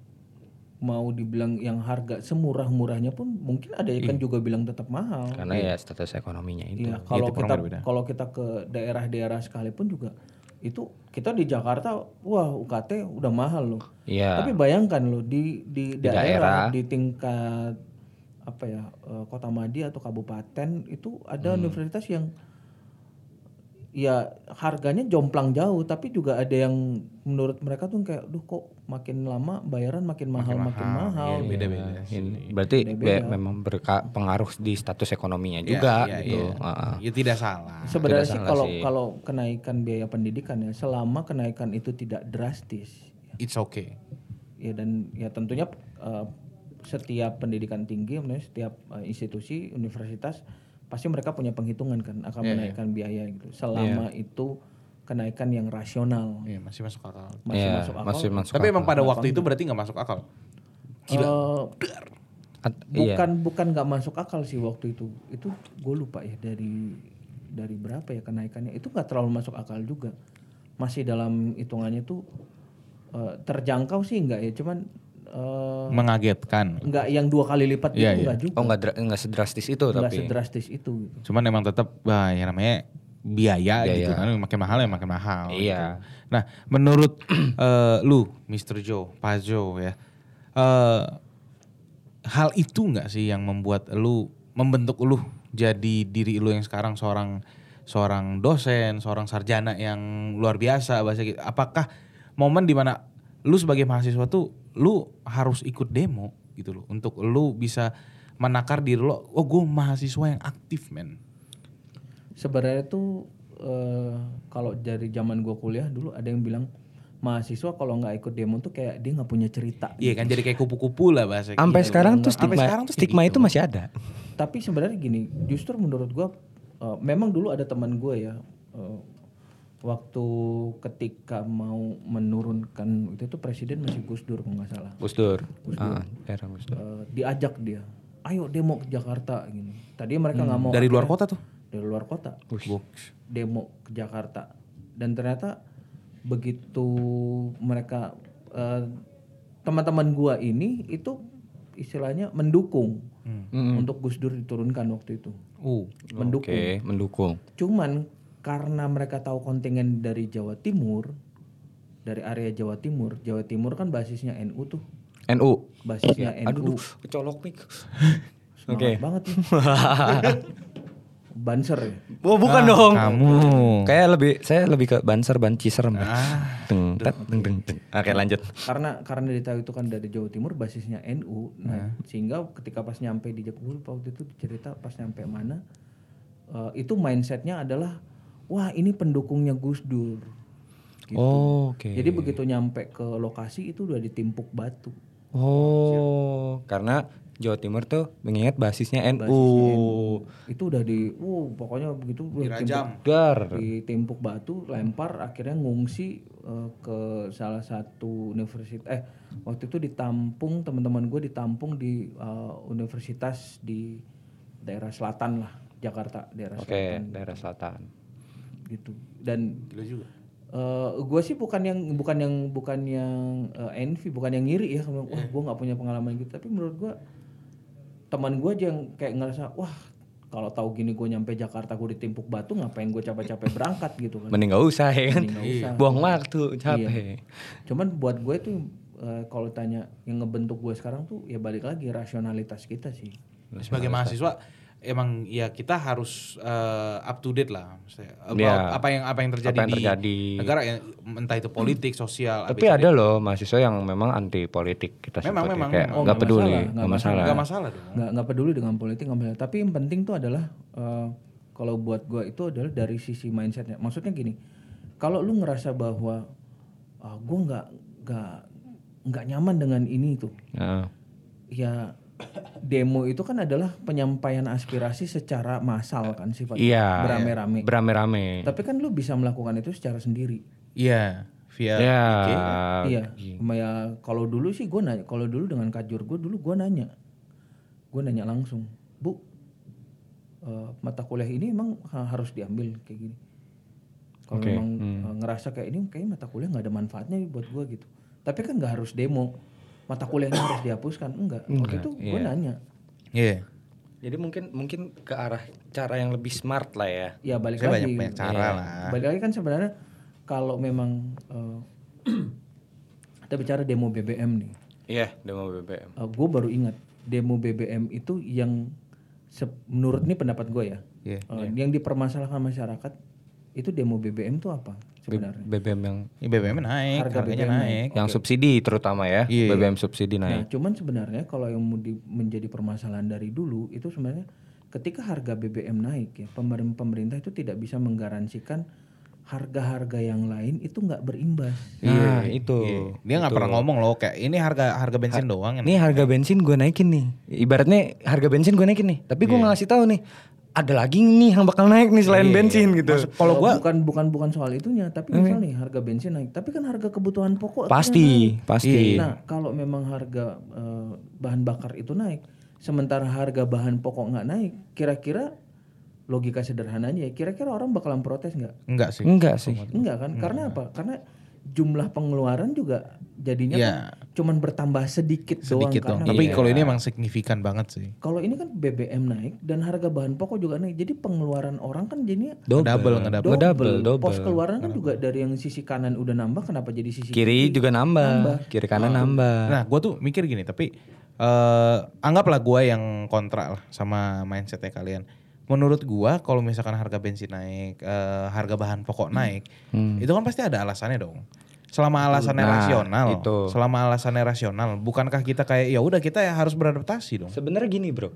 mau dibilang yang harga semurah-murahnya pun mungkin ada yang kan juga bilang tetap mahal. Karena ya status ekonominya itu. Iya, kalau orang kita berbeda. kalau kita ke daerah-daerah sekalipun juga itu kita di Jakarta wah UKT udah mahal loh. Iya. Tapi bayangkan loh di di, Di daerah, daerah. di tingkat apa ya eh, kota Madi atau kabupaten itu ada Hmm. universitas yang ya harganya jomplang jauh tapi juga ada yang menurut mereka tuh kayak duh kok makin lama bayaran makin mahal makin mahal. Iya, beda-beda. Ini berarti be- memang berpengaruh di status ekonominya Iya, juga iya, gitu. iya. Heeh. Ya tidak salah. Sebenarnya Tidak sih salah kalau sih. kalau kenaikan biaya pendidikan ya selama kenaikan itu tidak drastis It's okay. ya dan ya tentunya eh, setiap pendidikan tinggi setiap eh, institusi universitas pasti mereka punya penghitungan kan akan Iya, menaikkan biaya gitu. Selama itu kenaikan yang rasional. Iya, masih masuk akal. masih Iya, masuk akal. masih masuk Tapi emang pada waktu itu berarti nggak masuk akal. At- iya. bukan bukan nggak masuk akal sih waktu itu. Itu gue lupa ya dari dari berapa ya kenaikannya. Itu nggak terlalu masuk akal juga. Masih dalam hitungannya tuh eh, terjangkau sih nggak ya. Cuman eh, Mengagetkan. nggak yang dua kali lipat Iya, itu iya. nggak juga Oh nggak dra- nggak sedrastis itu nggak tapi. sedrastis itu gitu. Cuman emang tetap bah, ya namanya biaya, gitu kan makin mahal ya makin mahal. Iya. gitu. Nah, menurut eh, lu, Mr. Joe, Pak Joe ya, eh, hal itu nggak sih yang membuat lu membentuk lu jadi diri lu yang sekarang seorang seorang dosen, seorang sarjana yang luar biasa bahasa gitu. Apakah momen di mana lu sebagai mahasiswa tuh lu harus ikut demo gitu loh untuk lu bisa menakar diri lo, oh gue mahasiswa yang aktif men. sebenarnya tuh eh, kalau dari zaman gua kuliah dulu ada yang bilang mahasiswa kalau nggak ikut demo tuh kayak dia nggak punya cerita. Iya kan jadi kayak kupu-kupu lah bahasa Sampai gitu. sekarang tuh Sampai stigma sekarang tuh stigma gitu. itu masih ada. Tapi sebenarnya gini, justru menurut gua eh, memang dulu ada teman gue ya eh, waktu ketika mau menurunkan itu tuh presiden masih Gus Dur kalau nggak salah. Gus Dur. Ah, era Gus Dur. Eh, diajak dia, ayo demo ke Jakarta gini. Tadi mereka nggak mau Dari luar kota tuh. dari luar kota demo ke Jakarta dan ternyata begitu mereka eh, teman-teman gua ini itu istilahnya mendukung untuk Gus Dur diturunkan waktu itu Uh. mendukung Oke, mendukung. cuman karena mereka tahu kontingen dari Jawa Timur dari area Jawa Timur Jawa Timur kan basisnya NU tuh NU. basisnya NU kecolok mik. semangat banget nih banser ya Oh, bukan dong. Kamu. Kayak lebih saya lebih ke banser banciser. Ah, Teng, tet, teng, teng, teng. Oke, lanjut. karena karena ditahu itu kan dari Jawa Timur basisnya NU nah sehingga ketika pas nyampe di Jakarta waktu itu cerita pas nyampe mana eh, itu mindsetnya adalah wah ini pendukungnya Gus Dur gitu. Oh, oke. jadi begitu nyampe ke lokasi itu udah ditimpuk batu Oh, karena Jawa Timur tuh mengingat basisnya NU. itu udah di uh pokoknya begitu ditimpuk, Dar. ditimpuk batu lempar akhirnya ngungsi eh, ke salah satu universitas eh waktu itu ditampung teman-teman gue ditampung di eh, universitas di daerah selatan lah Jakarta daerah Oke, selatan daerah selatan. Gitu. Dan Gila juga. gue sih bukan yang bukan yang bukan yang eh, envy bukan yang ngiri ya. Wah gue nggak punya pengalaman gitu. Tapi menurut gue teman gue aja yang kayak ngerasa wah kalau tahu gini gue nyampe Jakarta gue ditimpuk batu ngapain gue capek-capek berangkat gitu kan? Mending gak usah ya kan. Nggak usah. Buang waktu, capek. cuman buat gue tuh eh, kalau tanya yang ngebentuk gue sekarang tuh ya balik lagi rasionalitas kita sih. Sebagai mahasiswa emang ya kita harus eh, up to date lah about Iya. apa yang apa yang terjadi Apa yang di terjadi. negara ya, entah itu politik, sosial, Tapi ada loh mahasiswa yang memang anti politik kita Memang, seperti memang, kayak Oh, nggak peduli, masalah, nggak masalah. nggak masalah nggak nggak peduli dengan politik nggak peduli. tapi yang penting tuh adalah eh, kalau buat gue itu adalah dari sisi mindsetnya maksudnya gini kalau lu ngerasa bahwa ah, gue nggak nggak nggak nyaman dengan ini tuh Nah, ya demo itu kan adalah penyampaian aspirasi secara massal kan sifatnya iya. beramai-ramai. Berame-rame. tapi kan lu bisa melakukan itu secara sendiri. Iya, via Ya. iya. Ya kalau dulu sih gue nanya kalau dulu dengan kajur gue dulu gue nanya. Gue nanya langsung bu eh, mata kuliah ini emang ha- harus diambil? Kayak gini. Kalau Oke, memang hmm. eh, ngerasa kayak ini kayak mata kuliah nggak ada manfaatnya buat gue gitu. Tapi kan nggak harus demo mata kuliahnya harus dihapuskan enggak waktu itu gue nanya Iya. Jadi mungkin mungkin ke arah cara yang lebih smart lah ya. ya balik Saya lagi banyak banyak cara Iya. lah. balik lagi kan sebenarnya kalau memang eh, kita bicara demo BBM nih Iya, demo BBM. gue baru ingat demo BBM itu yang se- menurut ini pendapat gue ya, Iya. eh, yang dipermasalahkan masyarakat itu demo BBM itu apa sebenarnya? BBM yang Ini BBM naik, Harga harganya BBM naik. yang subsidi terutama ya. Iya. BBM subsidi Nah, naik. cuman sebenarnya kalau yang mau di- menjadi permasalahan dari dulu itu sebenarnya ketika harga BBM naik ya pemer- pemerintah itu tidak bisa menggaransikan harga-harga yang lain itu nggak berimbas. Nah, itu. Iya. Dia nggak pernah ngomong loh kayak ini harga harga bensin doang. Nih harga bensin gue naikin nih. Ibaratnya harga bensin gue naikin nih. Tapi Iya. gue nggak ngasih tahu nih. Ada lagi nih yang bakal naik nih selain bensin gitu. Kalau gua bukan bukan bukan soal itunya, tapi misal nih harga bensin naik, tapi kan harga kebutuhan pokok Pasti, pasti. Nah, kalau memang harga eh, bahan bakar itu naik, sementara harga bahan pokok nggak naik, kira-kira logika sederhananya ya, kira-kira orang bakalan protes nggak? Enggak sih. Enggak sih. Enggak kan? Karena apa? Karena jumlah pengeluaran juga jadinya Iya. kan cuman bertambah sedikit, Sedikit doang. Tapi kalau ini emang signifikan banget sih. kalau ini kan BBM naik dan harga bahan pokok juga naik, jadi pengeluaran orang kan jadinya Double, Double, ngedouble. Ngedouble, double. Pos keluaran kan juga dari yang sisi kanan udah nambah, kenapa jadi sisi Kiri juga nambah, kiri kanan nambah. Nah, gue tuh mikir gini, tapi eh anggaplah gue yang kontra lah sama mindsetnya kalian. Menurut gua kalau misalkan harga bensin naik, eh, harga bahan pokok naik, itu kan pasti ada alasannya dong. Selama alasannya Nah, rasional, itu. selama alasannya rasional, bukankah kita kayak ya udah kita ya harus beradaptasi dong. Sebenarnya gini bro,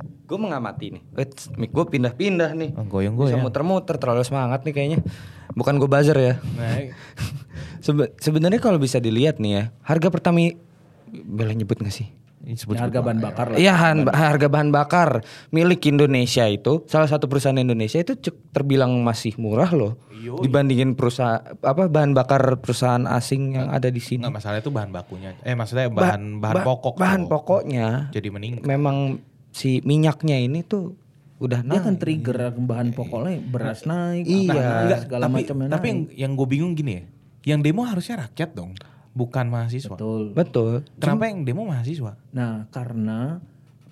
gue mengamati nih. Eits, mic gue pindah-pindah nih. Oh, goyang Bisa goyang. muter-muter terlalu semangat nih kayaknya. Bukan gue buzzer ya. Nah, Sebe- sebenarnya kalau bisa dilihat nih ya, harga Pertamina boleh nyebut gak sih? Sebut Ya, harga bahan bakar lah. Iya, han- harga bahan bakar milik Indonesia itu, salah satu perusahaan Indonesia itu terbilang masih murah loh. Dibandingin perusahaan apa bahan bakar perusahaan asing yang ada di sini. Nggak masalah itu bahan bakunya. Eh maksudnya bahan bahan Ba- pokok. Bahan tuh. pokoknya Jadi meningkat. memang si minyaknya ini tuh udah Dia naik. kan trigger bahan pokoknya beras naik, Iya. naik, Enggak, segala tapi, macamnya tapi yang, yang gue bingung gini ya. Yang demo harusnya rakyat dong, bukan mahasiswa. Betul. Betul. Kenapa yang demo mahasiswa? Nah, karena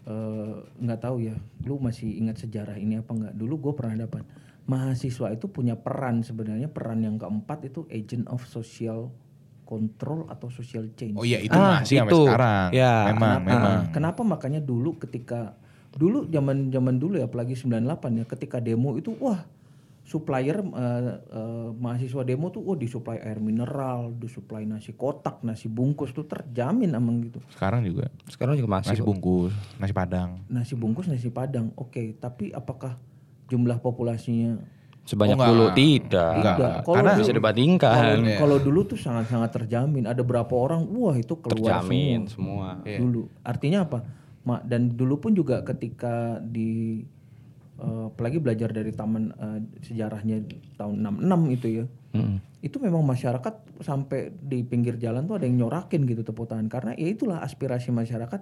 eh, nggak tahu ya, lu masih ingat sejarah ini apa nggak? Dulu gue pernah dapat mahasiswa itu punya peran sebenarnya peran yang keempat itu agent of social control atau social change. Oh iya itu Ah, masih sampai itu. sekarang. Ya. memang Kenapa? memang. Kenapa makanya dulu ketika dulu zaman zaman dulu ya apalagi 98 ya ketika demo itu wah supplier eh, eh, mahasiswa demo tuh oh disuplai air mineral, disuplai nasi kotak, nasi bungkus tuh terjamin amang gitu. Sekarang juga Sekarang juga masih. nasi kok. bungkus, nasi padang. Nasi bungkus nasi padang. Oke, tapi apakah jumlah populasinya Sebanyak Oh, enggak. dulu tidak. Enggak. Tidak. Kalau Karena dulu- bisa dibandingkan. kalau, kalau dulu tuh sangat-sangat terjamin. Ada berapa orang, wah itu keluar Terjamin semua. semua. Iya. Dulu. Artinya apa? Ma, dan dulu pun juga ketika di eh, apalagi belajar dari taman eh, sejarahnya tahun 66 itu ya. Mm. Itu memang masyarakat sampai di pinggir jalan tuh ada yang nyorakin gitu tepuk tangan karena ya itulah aspirasi masyarakat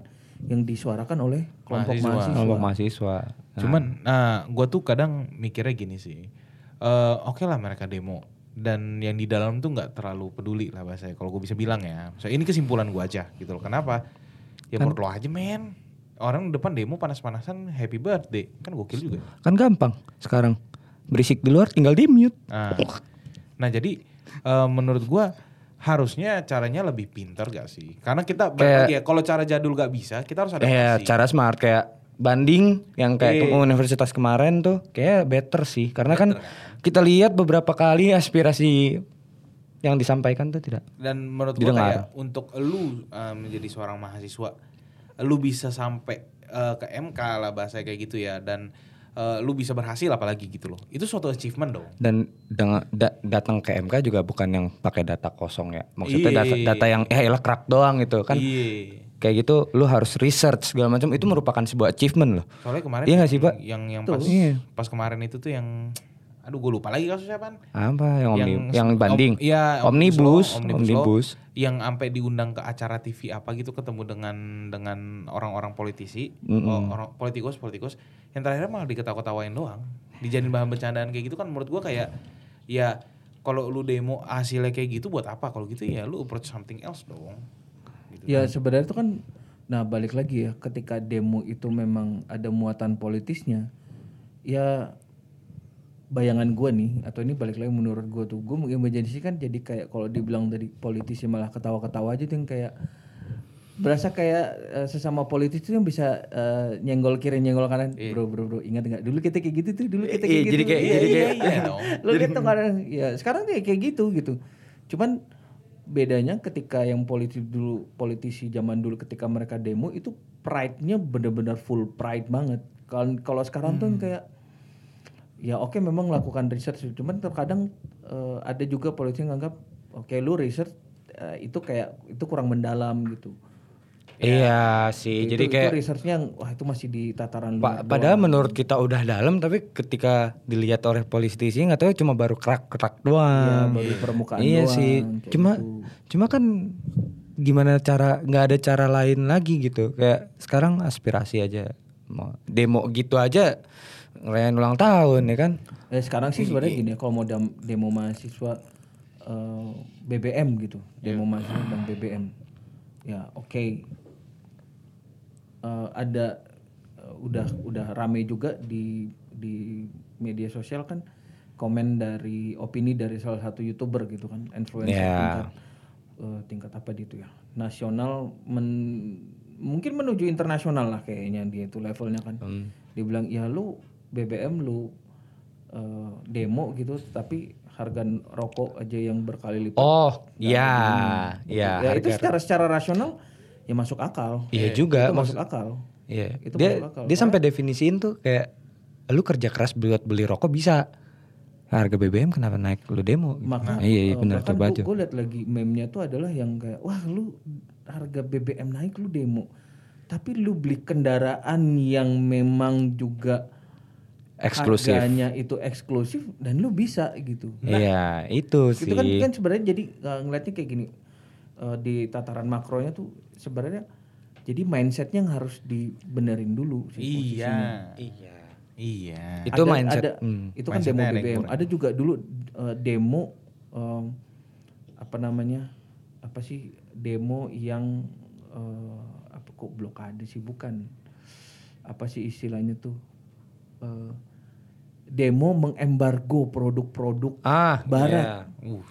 yang disuarakan oleh kelompok Mahasiswa. mahasiswa. Kelompok mahasiswa. Cuman, nah, gue tuh kadang mikirnya gini sih. Eh, Oke lah mereka demo dan yang di dalam tuh nggak terlalu peduli lah bahasanya. Kalau gue bisa bilang ya, so, ini kesimpulan gue aja gitu loh. Kenapa? Ya menurut lo aja men. Orang depan demo panas-panasan happy birthday kan gokil juga. Kan gampang sekarang. Berisik di luar tinggal di mute. Nah, nah jadi eh, menurut gua harusnya caranya lebih pintar gak sih? Karena kita Kayak- ya, kalau cara jadul gak bisa, kita harus ada Ya cara smart kayak banding yang kayak Iya. universitas kemarin tuh kayak better sih karena kan kita lihat beberapa kali aspirasi yang disampaikan tuh tidak Dan menurut kayak untuk lu eh, menjadi seorang mahasiswa, lu bisa sampai eh, ke MK lah bahasa kayak gitu ya dan eh, lu bisa berhasil apalagi gitu loh. Itu suatu achievement dong. dan dengan da- datang ke MK juga bukan yang pakai data kosong ya maksudnya Iya. data, data yang eh elah crack doang gitu kan Iya. kayak gitu lu harus research segala macam itu merupakan sebuah achievement loh Soalnya kemarin Iya nggak sih, Pak? yang yang pas Iya. pas kemarin itu tuh yang aduh gue lupa lagi kasusnya apaan. apa? Yang omni, Yang- yang, banding? om- iya, omnibus. Law, omnibus, omnibus. law, yang sampai diundang ke acara TV apa gitu ketemu dengan dengan orang-orang politisi, oh, orang politikus politikus. Yang terakhir malah diketawa-ketawain doang, dijadiin bahan bercandaan kayak gitu kan menurut gua kayak ya kalau lu demo hasilnya kayak gitu buat apa? Kalau gitu ya lu approach something else dong. Gitu. Ya sebenarnya itu kan, nah balik lagi ya, ketika demo itu memang ada muatan politisnya, ya bayangan gue nih, atau ini balik lagi menurut gue tuh, gue mengimajinasi kan jadi kayak kalau dibilang dari politisi malah ketawa-ketawa aja tuh yang kayak berasa kayak eh, sesama politis itu yang bisa eh, nyenggol kiri nyenggol kanan bro bro bro ingat nggak dulu kita kayak gitu tuh dulu kita kayak Iya, gitu jadi kayak- Iya, jadi iya, kayak- iya. iya dong. Lu gitu kan ya sekarang tuh kayak gitu gitu. Cuman bedanya ketika yang politik dulu politisi zaman dulu ketika mereka demo itu pride-nya benar-benar full pride banget. Kalau kalau sekarang tuh kayak ya oke memang lakukan research cuman terkadang eh, ada juga politisi yang nganggap oke lu research eh, itu kayak itu kurang mendalam gitu. iya sih Itu- jadi itu kayak researchnya wah itu masih di tataran Pa- padahal menurut kita udah dalam tapi ketika dilihat oleh politisi nggak tahu cuma baru kerak kerak Ya, doang baru permukaan iya doang, sih kayak cuma gitu. cuma kan gimana cara nggak ada cara lain lagi gitu kayak sekarang aspirasi aja mau demo gitu aja ngerayain ulang tahun ya kan Eh, sekarang sih sebenarnya gini ya, kalau mau dam- demo mahasiswa eh, BBM gitu, demo mahasiswa tentang BBM, ya oke. Eh, ada eh, udah udah rame juga di di media sosial kan komen dari opini dari salah satu youtuber gitu kan, influencer Ya. tingkat eh, tingkat apa di itu ya, nasional men- mungkin menuju internasional lah kayaknya dia itu levelnya kan. Dibilang ya lu BBM lu eh, demo gitu tapi harga rokok aja yang berkali lipat. oh iya iya ya itu secara secara rasional ya masuk akal. iya juga Itu masuk akal. iya Itu dia masuk akal. dia sampai definisiin tuh kayak lu kerja keras buat beli rokok bisa harga BBM kenapa naik lu demo? Maka iya, iya eh, benar coba aja. Gue liat lagi meme-nya tuh adalah yang kayak wah lu harga BBM naik lu demo. Tapi lu beli kendaraan yang memang juga Eksklusif. harganya itu eksklusif dan lu bisa gitu. Iya, itu sih. Itu kan kan sebenarnya jadi uh, ngeliatnya kayak gini uh, di tataran makronya tuh sebenarnya jadi mindsetnya yang harus dibenerin dulu sih posisinya. Iya. Iya. Iya. Itu Ada- mindset. ada- hmm. itu kan demo BBM. kurang. Ada juga dulu uh, demo um, apa namanya apa sih demo yang uh, apa kok blokade sih bukan apa sih istilahnya tuh Uh, demo mengembargo produk-produk Ah, Barat. iya. Uh.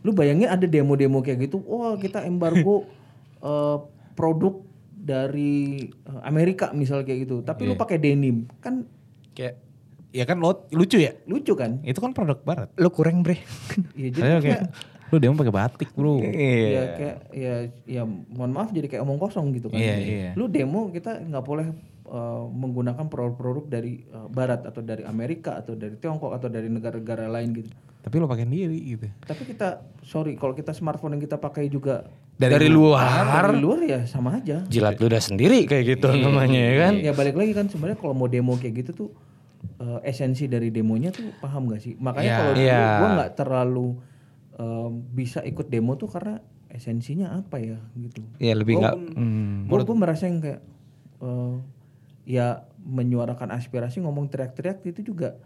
Lu bayangin ada demo-demo kayak gitu, wah kita embargo eh, produk dari eh, Amerika misal kayak gitu, tapi lu pakai denim, kan Kayak Ya kan lo lucu ya? lucu kan? Itu kan produk barat. lu kurang, Bre. Iya jadi kayak, kayak lu demo pakai batik, Bro. ya Iya. kayak ya ya mohon maaf jadi kayak omong kosong gitu kan. Iya, iya. Lu demo kita nggak boleh eh, menggunakan produk-produk dari eh, Barat atau dari Amerika atau dari Tiongkok atau dari negara-negara lain gitu. Tapi lo pakai sendiri gitu. Tapi kita sorry kalau kita smartphone yang kita pakai juga Dari, luar dari luar ya sama aja. jilat ludah sendiri kayak gitu namanya ya kan. Ya balik lagi kan sebenarnya kalau mau demo kayak gitu tuh eh, esensi dari demonya tuh paham gak sih? Makanya Ya. kalau dulu Iya. gua nggak terlalu eh, bisa ikut demo tuh karena esensinya apa ya gitu. Ya lebih enggak hmm. Gue gue merasa yang kayak eh, ya menyuarakan aspirasi ngomong teriak-teriak itu juga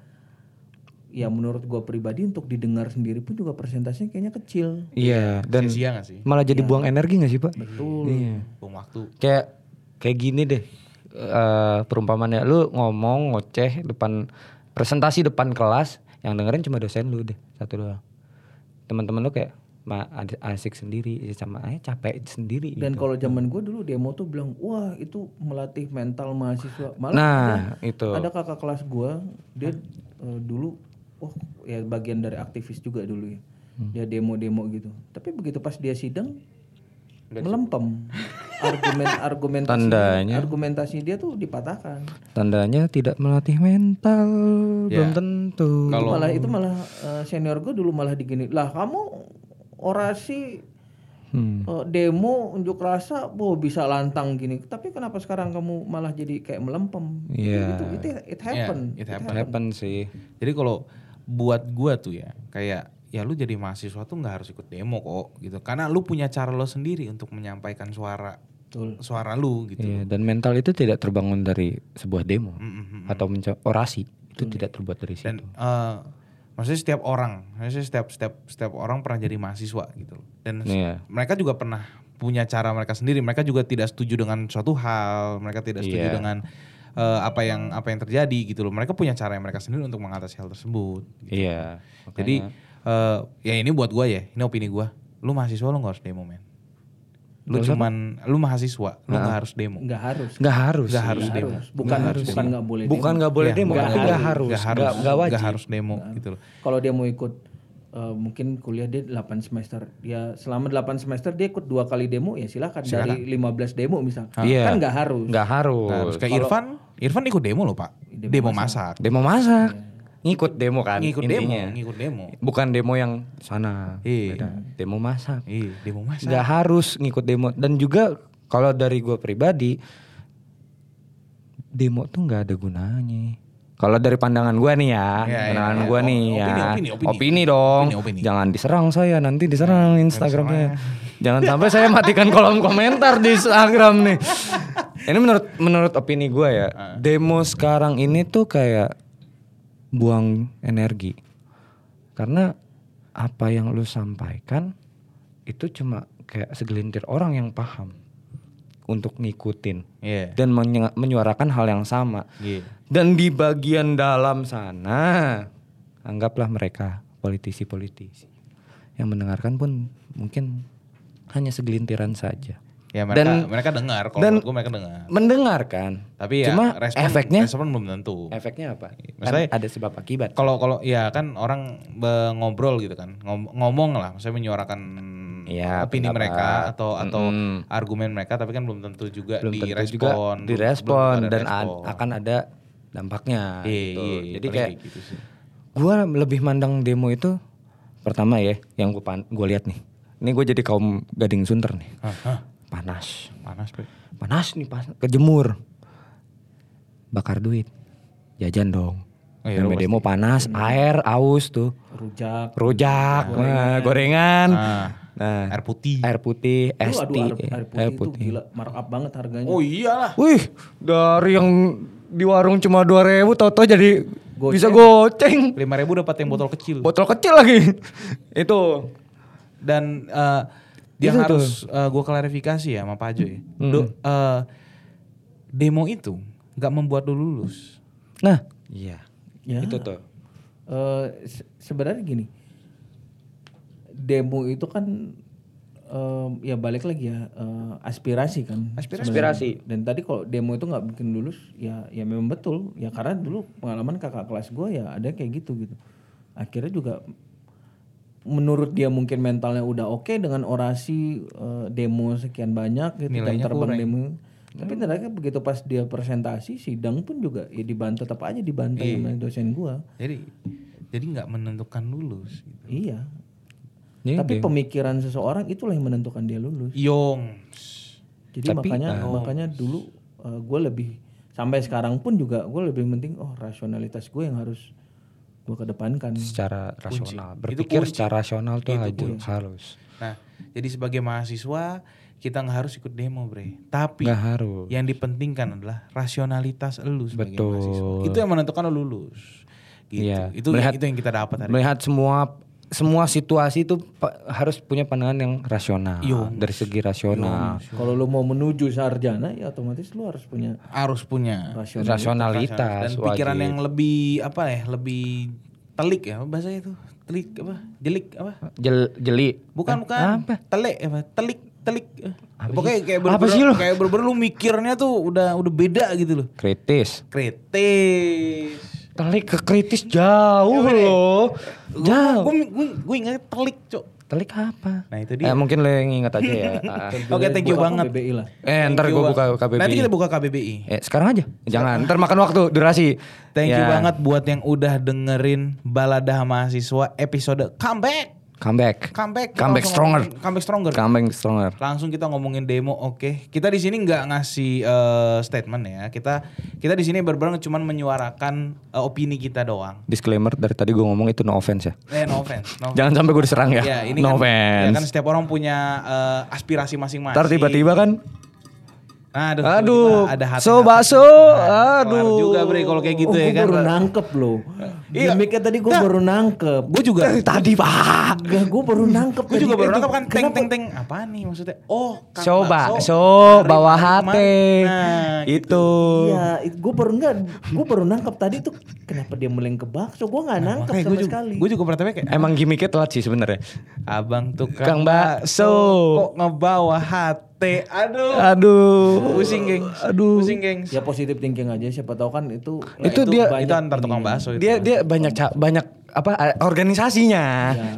ya menurut gua pribadi untuk didengar sendiri pun juga persentasenya kayaknya kecil. Iya, dan gak sih? malah jadi buang energi gak sih, Pak? Betul. Iya. Buang waktu. Kayak kayak gini deh. eh perumpamannya lu ngomong ngoceh depan presentasi depan kelas yang dengerin cuma dosen lu deh satu doang. Teman-teman lu kayak asik sendiri sama aja capek sendiri Dan gitu. kalau zaman gue dulu demo tuh bilang, wah itu melatih mental mahasiswa. Malah Nah, ada, itu. ada kakak kelas gue, dia eh, dulu, oh ya bagian dari aktivis juga dulu ya. Hmm. Dia demo-demo gitu. Tapi begitu pas dia sidang, melempem. Argumen argumentasi Tandanya. argumentasi dia tuh dipatahkan. Tandanya tidak melatih mental Ya. belum tentu. Itu malah itu malah eh, senior gue dulu malah digini, lah kamu orasi Hmm. Eh, demo unjuk rasa, boh bisa lantang gini. Tapi kenapa sekarang kamu malah jadi kayak melempem? Iya. Itu, itu it happen. Yeah, it It Happen sih. Jadi kalau buat gua tuh ya, kayak ya lu jadi mahasiswa tuh nggak harus ikut demo kok gitu. Karena lu punya cara lo sendiri untuk menyampaikan suara suara lu gitu. Iya, dan mental itu tidak terbangun dari sebuah demo Mm-mm. atau menca- orasi. Itu tidak terbuat dari situ. Dan eh, maksudnya setiap orang, maksudnya setiap setiap setiap orang pernah jadi mahasiswa gitu loh. Dan Iya. mereka juga pernah punya cara mereka sendiri. Mereka juga tidak setuju dengan suatu hal, mereka tidak setuju Iya. dengan eh, apa yang apa yang terjadi gitu loh. Mereka punya cara yang mereka sendiri untuk mengatasi hal tersebut. Iya. Jadi eh, ya ini buat gua ya, ini opini gua. Lu mahasiswa lu gak harus demo men. Lu cuman lu mahasiswa, lu gak harus demo. Nggak harus. nggak harus. Gak harus demo. Bukan bukan nggak boleh. Bukan nggak boleh Ya, demo, nggak tapi nggak harus. Gak harus, Nggak- nggak wajib. nggak harus demo gitu loh. demo. Kalau dia mau ikut eh, mungkin kuliah dia 8 semester. Ya selama 8 semester dia ikut dua kali demo ya silakan, dari 15 demo misal. Iya. Kan nggak harus. Nggak harus. Nah, terus kayak Irfan, Irfan ikut demo loh pak. Demo, masak. Demo masak. Ngikut demo kan Ngikut demo, intinya. ngikut demo. Bukan demo yang sana. Iya. Beda. Demo masak. Iya, demo masak. Nggak harus ngikut demo dan juga kalau dari gue pribadi demo tuh nggak ada gunanya. Kalau dari pandangan gue nih ya, Ya, ya, pandangan ya. gue Oh, nih opini, ya, opini, opini. dong. Opini, opini. Jangan diserang saya, nanti diserang Instagramnya. Jangan sampai saya matikan kolom komentar di Instagram nih. Ini menurut menurut opini gue ya, Ah. demo sekarang ini tuh kayak buang energi. Karena apa yang lu sampaikan itu cuma kayak segelintir orang yang paham untuk ngikutin Iya. dan menyuarakan hal yang sama. Iya. Dan di bagian dalam sana, anggaplah mereka politisi-politisi yang mendengarkan pun mungkin hanya segelintiran saja. Ya mereka Dan- mereka dengar, kalau dan- menurut gue mereka dengar. Mendengarkan, Tapi ya cuma respon, efeknya respon belum tentu. efeknya apa? Maksudnya- Kan ada sebab akibat. Kalau kalau ya kan orang ngobrol gitu kan, ngom- ngomong lah, maksudnya menyuarakan Iya, opini pendapat. mereka atau atau Mm-mm. argumen mereka, tapi kan belum tentu juga belum tentu direspon, juga direspon belum ada dan respon. akan ada dampaknya. Iya, gitu. iya, Jadi kayak gitu sih. gua lebih mandang demo itu pertama ya yang gue gue lihat nih. Ini gue jadi kaum gading sunter nih. Hah, Panas. panas, Bre. Panas nih pas kejemur. Bakar duit. Jajan dong. Oh iya, demo panas, air, aus tuh. Rujak. Rujak, nah, gorengan. Ah, Nah, air putih. air putih, es aduh tea, air, air putih, itu gila markup banget harganya. Oh iyalah. Wih, dari yang di warung cuma 2000 ribu, toto jadi Goceng. bisa goceng. Lima ribu dapat yang botol kecil. Botol kecil lagi. Itu. Dan eh, yang Itu harus gue klarifikasi ya sama Pak Jo ya. Do- eh, demo itu nggak membuat lu lulus. Nah, iya. Ya. Itu tuh. Eh, se- sebenarnya gini, demo itu kan em, ya balik lagi ya eh, aspirasi kan. Aspirasi. Aspirasi. Dan tadi kalau demo itu nggak bikin lulus, ya ya memang betul. Ya karena dulu pengalaman kakak kelas gue ya ada kayak gitu gitu. Akhirnya juga menurut dia mungkin mentalnya udah oke dengan orasi eh, demo sekian banyak gitu jam Nilainya terbang kurang. demo. Tapi ternyata begitu pas dia presentasi sidang pun juga ya dibantu tetap aja dibantai sama dosen gua. Jadi jadi nggak menentukan lulus. Gitu. Iya. Jadi Tapi pemikiran seseorang itulah yang menentukan dia lulus. Yong. Jadi Tapi, makanya makanya dulu gue lebih sampai sekarang pun juga gue lebih penting oh rasionalitas gue yang harus gue kedepankan. secara rasional. Itu Berpikir kunci. secara rasional tuh Itu kunci. harus. Nah, jadi sebagai mahasiswa kita nggak harus ikut demo, Bre. Tapi Nggak harus. yang dipentingkan adalah rasionalitas lu sebagai Betul. mahasiswa. Itu yang menentukan lu lulus. Gitu. Iya. Itu Melihat- itu yang kita dapat hari ini. Melihat semua semua situasi itu harus punya pandangan yang rasional Yo. dari segi rasional. Kalau lu mau menuju sarjana ya otomatis lu harus punya Harus punya rasional. Rasionalitas dan pikiran wajib. yang lebih apa ya? Lebih telik ya bahasa itu. Telik apa? Jelik apa? Jel- jeli. Bukan bukan. apa? Telik apa? Telik telik. Eh, Pokoknya kayak Apa bener-bener sih lu? kayak bener-bener lu mikirnya tuh udah udah beda gitu loh. Kritis. Kritis. Telik ke kritis jauh loh. Jauh. Gue gue gue ingatnya telik, Cok. Telik apa? Nah, itu Eh, dia. mungkin lo yang ingat aja ya. Ah. Oke, thank you Buka banget. KBBI lah. eh, ntar Thank gue you buka. KBBI. Nanti kita buka KBBI. Eh, sekarang aja. Jangan, ntar makan waktu, durasi. Thank you Ya. banget buat yang udah dengerin Balada Mahasiswa episode comeback. Comeback. Comeback. Comeback stronger. Comeback stronger. Comeback stronger. Langsung kita ngomongin demo, oke. Kita di sini nggak ngasih eh, statement ya. Kita kita di sini berbareng cuman menyuarakan eh, opini kita doang. Disclaimer dari tadi gue ngomong itu no offense ya. Eh, no offense. No offense. Jangan sampai gue diserang ya. Ya, ini no kan, ya offense. kan setiap orang punya eh, aspirasi masing-masing. Ntar tiba-tiba kan aduh, Aduh, ada hati so bakso, kelar aduh. juga bre kalau kayak gitu oh, ya gue kan. baru nangkep loh. Iya. Gimiknya tadi gue baru nangkep. Gue juga tadi pak. Enggak, gue baru nangkep. Gue juga baru Itu nangkap kan teng teng teng apa nih maksudnya? Oh, Kang So Bakso. bawa hati. Nah, itu. Iya, gue baru enggak, gue baru nangkep tadi tuh kenapa dia meleng ke bakso? Gue nggak nangkep Makanya sama juga, sekali. gue juga pertama kayak Emang gimmicknya telat sih sebenarnya. abang tukang Kang bakso bakso. kok ngebawa hati. Aduh. Aduh. Pusing, geng. Aduh. Pusing, geng. Ya positif thinking aja, siapa tahu kan itu. Itu dia- itu antar tukang bakso itu. Dia dia banyak ca- banyak apa organisasinya.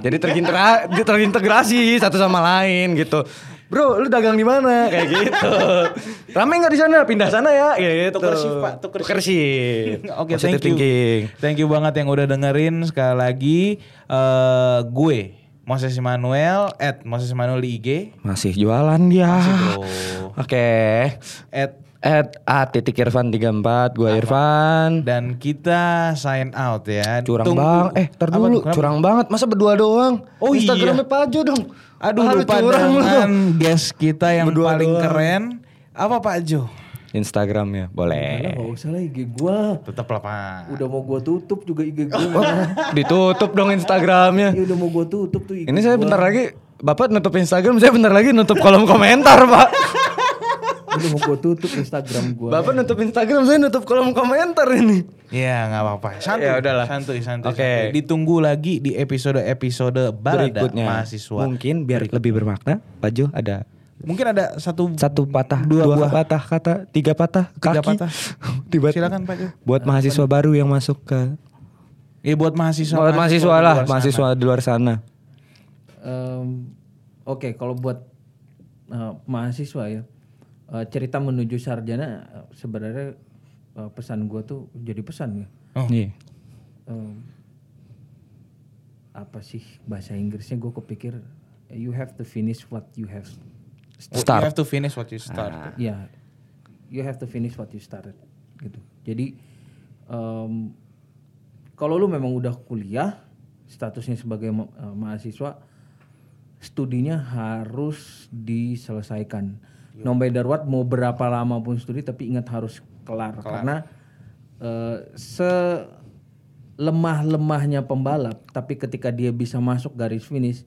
Jadi terintegra dia terintegrasi satu sama lain gitu. Bro, lu dagang di mana? Kayak gitu. Rame nggak di sana? Pindah sana ya. Kayak gitu. Tuker shift, Pak. Tuker Tuker shift. Oke, Positive thank you. thinking. Thank you banget yang udah dengerin sekali lagi eh gue Moses Emmanuel at Moses Emmanuel di IG Masih jualan dia. bro. Oke. at At A titik Irfan 34, gua Irfan. dan kita sign out ya. Curang Tunggu- bang, eh tar Apa dulu? Kenapa? curang banget, masa berdua doang? Oh iya. Instagramnya Pajo dong. Aduh lu lupa curang dengan guest kita yang Berdua paling doang. keren. Apa Pak Jo? Instagramnya, Alah, boleh. nggak usah lah IG gue. Tetap lah Pak. Udah mau gue tutup juga IG gue. Oh, ditutup dong Instagramnya. Ya udah mau gue tutup tuh IG Ini saya gua. bentar lagi, Bapak nutup Instagram, saya bentar lagi nutup kolom komentar, Pak. Udah mau gue tutup Instagram gue. Bapak nutup Instagram, saya nutup kolom komentar ini. Ya nggak apa-apa. Santuy. Ya udahlah. Santuy, santuy. Oke. santuy. Ditunggu lagi di episode-episode Berikutnya, mahasiswa. mungkin biar lebih bermakna, Pak Jo ada Mungkin ada satu satu patah, Dua dua, buah. patah kata, tiga patah Tiga kaki. patah. Tiba Silakan, Pak. Buat mahasiswa baru yang masuk ke Ya buat mahasiswa. buat mahasiswa di lah, sana. mahasiswa di luar sana. Em, Oke, kalau buat eh, mahasiswa ya, eh, cerita menuju sarjana eh, sebenarnya eh, pesan gue tuh jadi pesan ya. Oh. Iya. Em, apa sih bahasa Inggrisnya gue kepikir you have to finish what you have You have to finish what you start. ya you have to finish what you started gitu. Jadi em, kalau lu memang udah kuliah statusnya sebagai ma- eh, mahasiswa studinya harus diselesaikan. No matter what mau berapa lama pun studi tapi ingat harus kelar, karena eh, se lemah lemahnya pembalap tapi ketika dia bisa masuk garis finish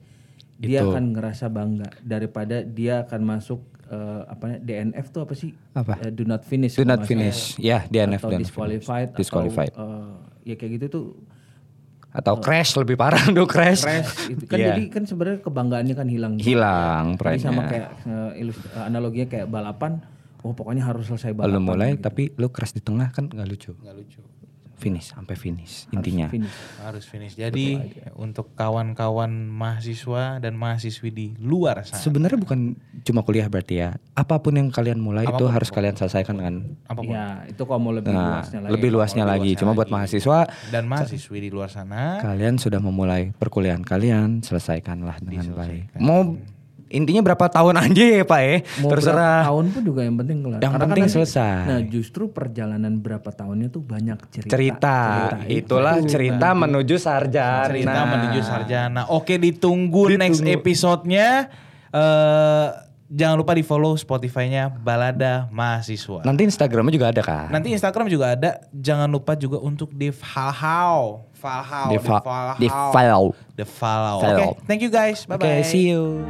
dia akan ngerasa bangga daripada dia akan masuk eh, apa DNF tuh apa sih Apa? Eh, do not finish Do not finish. Ya, DNF atau dan disqualified, Disqualified. atau eh, ya kayak gitu tuh Atau crash lebih parah do crash. crash itu kan Iya. jadi kan sebenarnya kebanggaannya kan hilang Hilang Jadi pride-nya. sama kayak eh, ilus- eh, analoginya kayak balapan oh pokoknya harus selesai balapan Lu mulai tapi lu crash di tengah kan nggak lucu. Nggak lucu. Finish sampai finish intinya. finish Harus finish. Jadi untuk kawan-kawan mahasiswa dan mahasiswi di luar sana. Sebenarnya bukan cuma kuliah berarti ya. Apa pun yang kalian mulai itu harus kalian selesaikan dengan Apa pun. ya itu kalau mau lebih nah, luasnya lagi lebih luasnya lagi. Cuma buat mahasiswa Dan mahasiswi di luar sana. kalian sudah memulai perkuliahan kalian, selesaikanlah dengan baik. Mau intinya berapa tahun aja ya Pak ya. mau Terserah. berapa tahun pun juga yang penting kelar Yang Karena kan penting nanti- selesai. nah justru perjalanan berapa tahunnya tuh banyak cerita Cerita, itulah cerita menuju sarjana. cerita menuju sarjana. Oke, ditunggu, next episode-nya. Eh jangan lupa di follow Spotify-nya Balada Mahasiswa. Nanti Instagramnya juga ada kan? Nanti Instagram juga ada. Jangan lupa juga untuk di follow, follow, Di di fa- follow, di follow. Oke, Follow. thank you guys. Bye Oke, bye. see you.